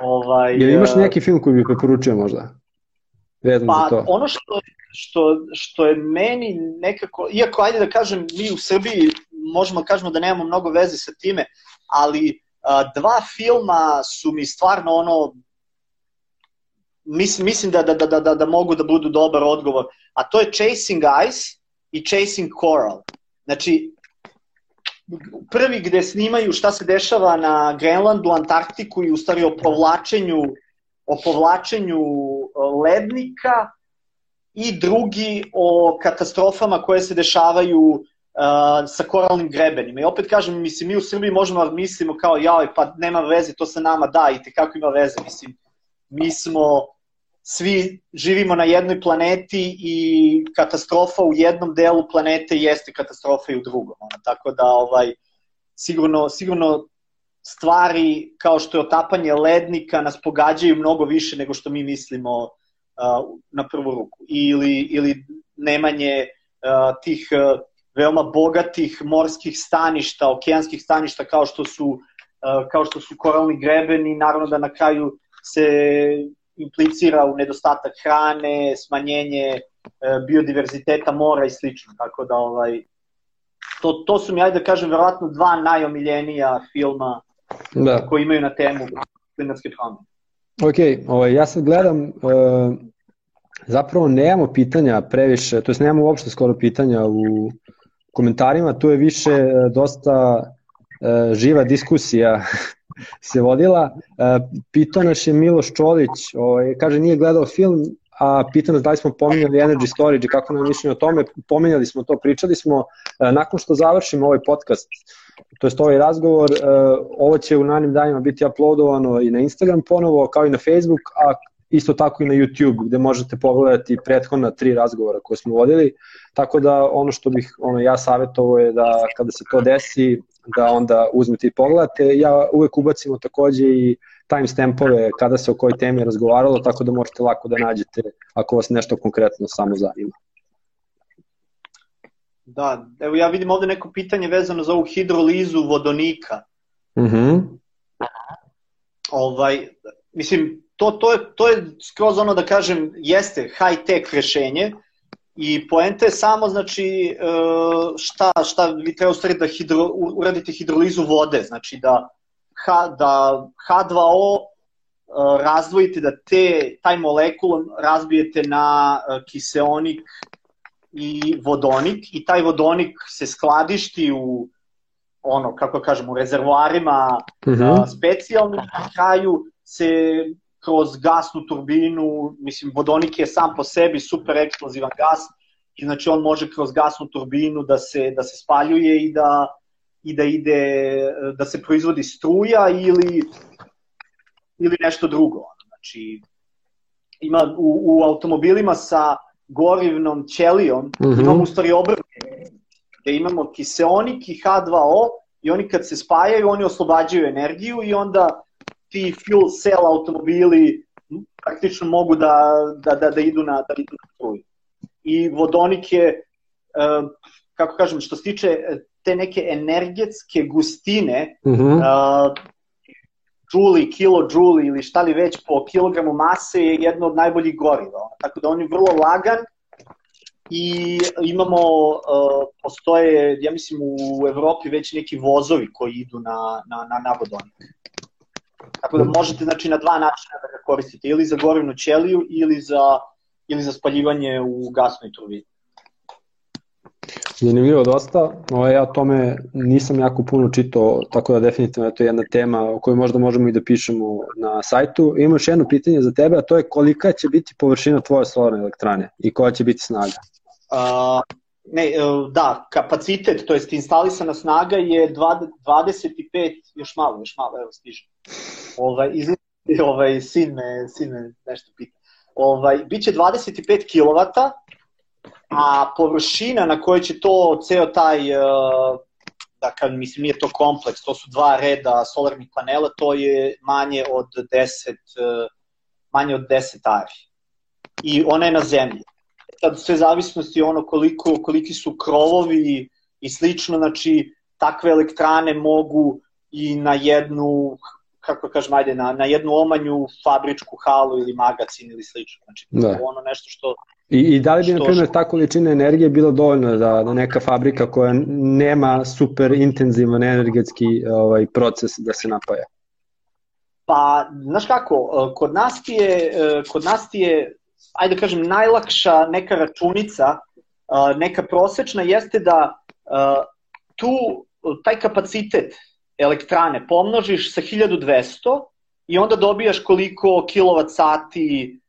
ovaj, Jel imaš e, neki film koji bi preporučio možda? Vezan pa, za to. ono što što, što je meni nekako, iako ajde da kažem, mi u Srbiji možemo da kažemo da nemamo mnogo veze sa time, ali a, dva filma su mi stvarno ono, mislim, mislim da, da, da, da, da mogu da budu dobar odgovor, a to je Chasing Ice i Chasing Coral. Znači, prvi gde snimaju šta se dešava na Grenlandu, Antarktiku i u stvari o povlačenju o povlačenju lednika i drugi o katastrofama koje se dešavaju uh, sa koralnim grebenima. I opet kažem, mislim, mi u Srbiji možemo da mislimo kao, jao, pa nema veze, to sa nama da, i tekako ima veze, mislim, mi smo, svi živimo na jednoj planeti i katastrofa u jednom delu planete jeste katastrofa i u drugom. Ono. Tako da, ovaj, sigurno, sigurno stvari kao što je otapanje lednika nas pogađaju mnogo više nego što mi mislimo na prvu ruku ili, ili nemanje tih veoma bogatih morskih staništa, okeanskih staništa kao što su kao što su koralni grebeni, naravno da na kraju se implicira u nedostatak hrane, smanjenje biodiverziteta mora i slično. Tako da ovaj to, to su mi, ajde da kažem, verovatno dva najomiljenija filma da. koji imaju na temu klimatske promene. Ok, ovaj, ja sad gledam, uh, zapravo nemamo pitanja previše, to jest nemamo uopšte skoro pitanja u komentarima, tu je više uh, dosta uh, živa diskusija se vodila. Uh, pitao naš je Miloš Čolić, ovaj, kaže nije gledao film, a pitam nas da li smo pominjali energy storage i kako nam mišljenje o tome, pominjali smo to, pričali smo, e, nakon što završimo ovaj podcast, to je ovaj razgovor, e, ovo će u nanim danima biti uploadovano i na Instagram ponovo, kao i na Facebook, a isto tako i na YouTube gde možete pogledati prethodna tri razgovora koje smo vodili, tako da ono što bih ono, ja savjetovao je da kada se to desi, da onda uzmete i pogledate. Ja uvek ubacimo takođe i timestampove kada se o kojoj temi razgovaralo, tako da možete lako da nađete ako vas nešto konkretno samo zanima. Da, evo ja vidim ovde neko pitanje vezano za ovu hidrolizu vodonika. Mhm. Mm ovaj, mislim, to, to, je, to je skroz ono da kažem, jeste high-tech rešenje i poenta je samo, znači, e, šta, šta vi treba u stvari da hidro, uradite hidrolizu vode, znači da, H, da H2O e, razdvojite, da te, taj molekul razbijete na e, kiseonik i vodonik i taj vodonik se skladišti u ono, kako kažemo, rezervoarima uh mhm. -huh. specijalnim, na kraju se kroz gasnu turbinu, mislim, vodonik je sam po sebi super eksplozivan gas, i znači on može kroz gasnu turbinu da se, da se spaljuje i da, i da ide, da se proizvodi struja ili, ili nešto drugo. Znači, ima u, u automobilima sa gorivnom ćelijom, mm -hmm. imamo u stvari obrne, gde imamo kiseonik i H2O i oni kad se spajaju, oni oslobađaju energiju i onda ti fuel cell automobili praktično mogu da, da, da, da idu na, da idu na struju. I vodonik je, uh, kako kažem, što se tiče te neke energetske gustine, mm -hmm. Džuli, kilo džuli ili šta li već po kilogramu mase je jedno od najboljih goriva. Tako da on je vrlo lagan i imamo, uh, postoje, ja mislim u Evropi već neki vozovi koji idu na, na, na, na. Tako da možete znači, na dva načina da ga koristite, ili za gorivnu ćeliju ili za, ili za spaljivanje u gasnoj turbini. Zanimljivo dosta, o, ja o tome nisam jako puno čitao, tako da definitivno je to jedna tema o kojoj možda možemo i da pišemo na sajtu. Imaš jedno pitanje za tebe, a to je kolika će biti površina tvoje solarne elektrane i koja će biti snaga? A, ne, e, da, kapacitet, to jest instalisana snaga je 25, još malo, još malo, evo stiže. Ovaj, ovaj, sin me, sin me nešto pita. Ovaj, biće 25 kW, a površina na kojoj će to, ceo taj, e, da kad mislim nije to kompleks, to su dva reda solarnih panela, to je manje od 10, e, manje od 10 ari. I ona je na zemlji sad sve zavisnosti ono koliko, koliki su krovovi i slično, znači takve elektrane mogu i na jednu kako kažem, ajde, na, na jednu omanju fabričku halu ili magacin ili slično. Znači, da. ono nešto što... I, I da li bi, na primjer, ta količina energije bila dovoljna da, da neka fabrika koja nema super intenzivan energetski ovaj, proces da se napaja? Pa, znaš kako, kod nas ti je, kod nas ti je ajde da kažem, najlakša neka računica, neka prosečna, jeste da tu taj kapacitet elektrane pomnožiš sa 1200 i onda dobijaš koliko kilovat sati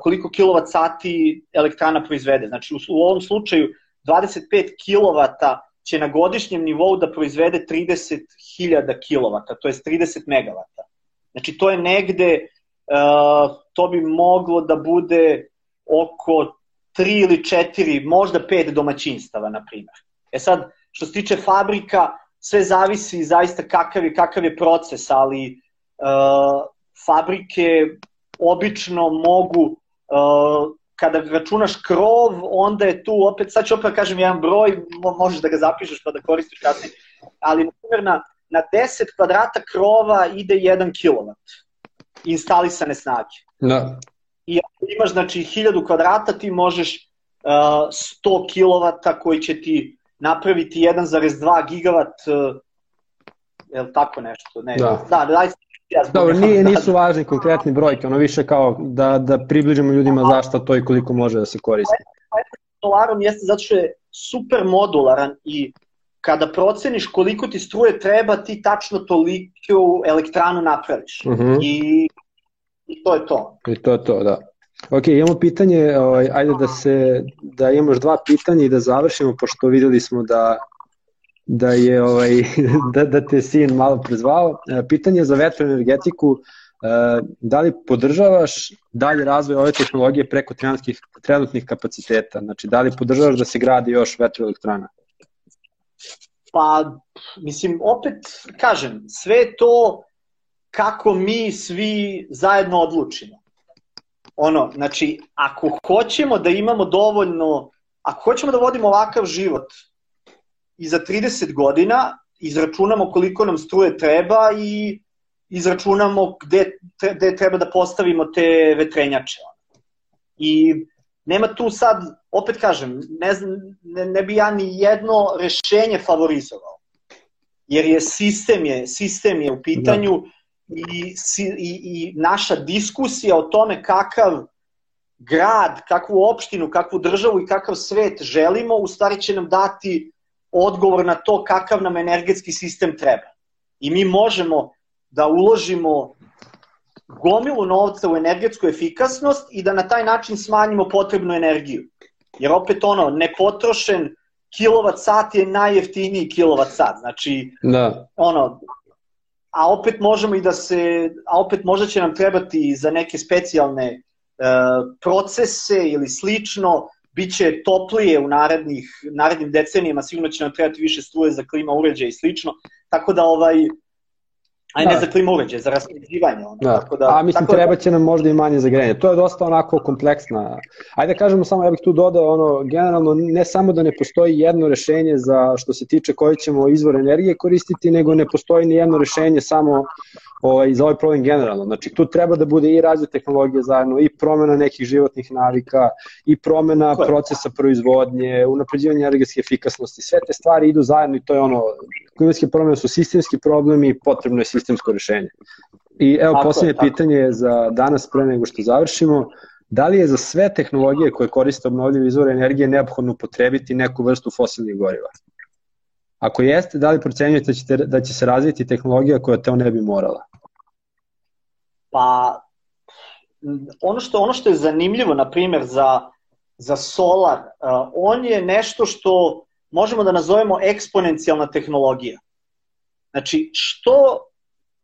koliko kilovat sati elektrana proizvede. Znači u ovom slučaju 25 kilovata će na godišnjem nivou da proizvede 30.000 kilovata, to je 30 megavata. Znači to je negde uh, to bi moglo da bude oko 3 ili 4, možda 5 domaćinstava, na primjer. E sad, što se tiče fabrika, sve zavisi zaista kakav je, kakav je proces, ali uh, fabrike obično mogu, uh, kada računaš krov, onda je tu opet, sad ću opet da kažem jedan broj, možeš da ga zapišeš pa da koristiš kasnije, ali na primjer na, na 10 kvadrata krova ide 1 kW instalisane snage. Da. I ako imaš znači 1000 kvadrata, ti možeš uh, 100 kW koji će ti napraviti 1,2 gigavat, uh, je tako nešto? Ne, da, da, da ja Dobro, nije, nisu važni konkretni brojke, ono više kao da, da približimo ljudima zašto to i koliko može da se koristi. Solarom jeste zato što je super modularan i kada proceniš koliko ti struje treba, ti tačno toliko elektranu napraviš. Uh mhm. -huh. I, I to je to. I to je to, da. Ok, imamo pitanje, ovaj, ajde da se, da imamo još dva pitanja i da završimo, pošto videli smo da da je ovaj da, da te sin malo prezvao. E, pitanje za vetroenergetiku, e, da li podržavaš dalje razvoj ove tehnologije preko trenutnih, trenutnih kapaciteta? Znači, da li podržavaš da se gradi još vetroelektrana? Pa, mislim, opet kažem, sve to kako mi svi zajedno odlučimo. Ono, znači, ako hoćemo da imamo dovoljno, ako hoćemo da vodimo ovakav život i za 30 godina, izračunamo koliko nam struje treba i izračunamo gde, gde treba da postavimo te vetrenjače. I nema tu sad, opet kažem, ne, znam, ne, ne bi ja ni jedno rešenje favorizovao. Jer je sistem je, sistem je u pitanju da. I, i, i naša diskusija o tome kakav grad, kakvu opštinu, kakvu državu i kakav svet želimo, u stvari će nam dati odgovor na to kakav nam energetski sistem treba. I mi možemo da uložimo gomilu novca u energetsku efikasnost i da na taj način smanjimo potrebnu energiju. Jer opet ono, nepotrošen kilovat sat je najjeftiniji kilovat sat. Znači, da. ono, a opet možemo i da se, a opet možda će nam trebati za neke specijalne e, procese ili slično, biće toplije u narednih, narednim decenijama, sigurno će nam trebati više struje za klima uređaja i slično, tako da ovaj, Aj da. ne za klima uređaj, za raspeđivanje. Ono, da. Tako da, A mislim, tako da- treba će nam možda i manje za grejanje. To je dosta onako kompleksna. Ajde da kažemo samo, ja bih tu dodao, ono, generalno, ne samo da ne postoji jedno rešenje za što se tiče koji ćemo izvor energije koristiti, nego ne postoji ni jedno rešenje samo ovaj, za ovaj problem generalno. Znači, tu treba da bude i razvoj tehnologije zajedno, i promena nekih životnih navika, i promena procesa proizvodnje, unapređivanje energetske efikasnosti. Sve te stvari idu zajedno i to je ono, klimatske promene su sistemski problemi i potrebno je sistemsko rešenje. I evo, tako poslednje tako. pitanje za danas, pre nego što završimo. Da li je za sve tehnologije koje koriste obnovljive izvore energije neophodno potrebiti neku vrstu fosilnih goriva? Ako jeste, da li procenjujete da, ćete, da će se razviti tehnologija koja to ne bi morala? Pa, ono što, ono što je zanimljivo, na primjer, za, za solar, uh, on je nešto što možemo da nazovemo eksponencijalna tehnologija. Znači, što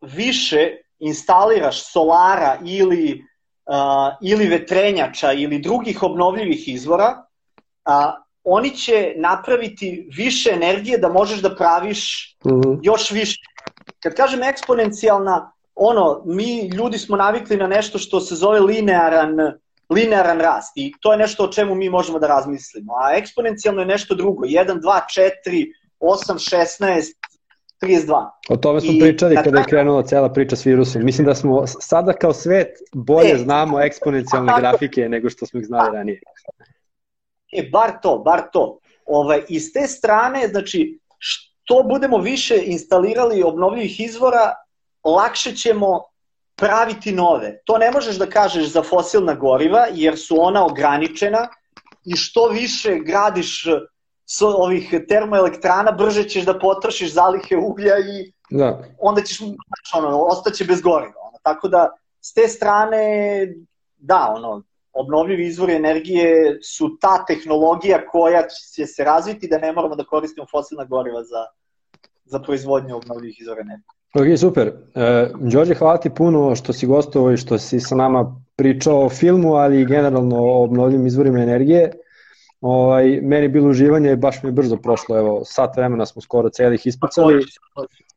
više instaliraš solara ili, uh, ili vetrenjača ili drugih obnovljivih izvora, uh, oni će napraviti više energije da možeš da praviš mhm. -huh. još više. Kad kažem eksponencijalna, ono, mi ljudi smo navikli na nešto što se zove linearan, linearan rast i to je nešto o čemu mi možemo da razmislimo. A eksponencijalno je nešto drugo. 1, 2, 4, 8, 16, 32. O tome smo I, pričali kada je krenula cela priča s virusom. Mislim da smo sada kao svet bolje e, znamo eksponencijalne tako, grafike nego što smo ih znali ranije. E, bar to, bar to. Ovaj, iz te strane, znači, što budemo više instalirali obnovljivih izvora, lakše ćemo praviti nove. To ne možeš da kažeš za fosilna goriva, jer su ona ograničena i što više gradiš s ovih termoelektrana, brže ćeš da potrošiš zalihe uglja i da. onda ćeš, znači, ono, ostaće bez goriva. Ono. Tako da, s te strane, da, ono, obnovljivi izvori energije su ta tehnologija koja će se razviti da ne moramo da koristimo fosilna goriva za, za proizvodnju obnovljivih izvora energije. Ok, super. E, Đorđe, hvala ti puno što si gostovao i što si sa nama pričao o filmu, ali i generalno o obnovljivim izvorima energije. Ovaj, meni bilo uživanje, baš mi je brzo prošlo, evo, sat vremena smo skoro celih ispucali.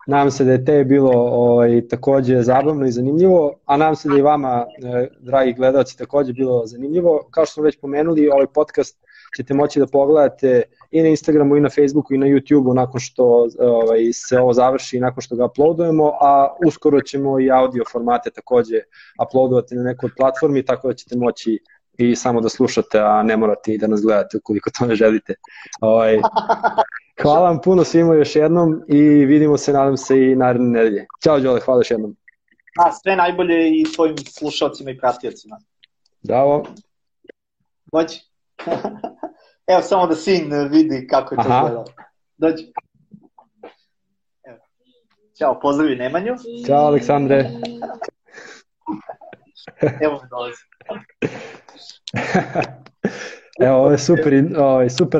Nadam se da je te bilo ovaj, takođe zabavno i zanimljivo, a nadam se da i vama, eh, dragi gledalci, takođe bilo zanimljivo. Kao što smo već pomenuli, ovaj podcast ćete moći da pogledate i na Instagramu i na Facebooku i na YouTubeu nakon što ovaj, se ovo završi i nakon što ga uploadujemo, a uskoro ćemo i audio formate takođe uploadovati na nekoj platformi, tako da ćete moći i samo da slušate, a ne morate i da nas gledate ukoliko to ne želite. Ovaj, hvala vam puno svima još jednom i vidimo se, nadam se, i naredne nedelje. Ćao, Đole, hvala još jednom. A, sve najbolje i svojim slušalcima i pratiocima. Bravo. Moći. Evo, samo da sin vidi kako je to gledalo. Dođi. Evo. Ćao, pozdravi Nemanju. Ćao, Aleksandre. Evo me dolazi. Evo, ovo je super, ovo je super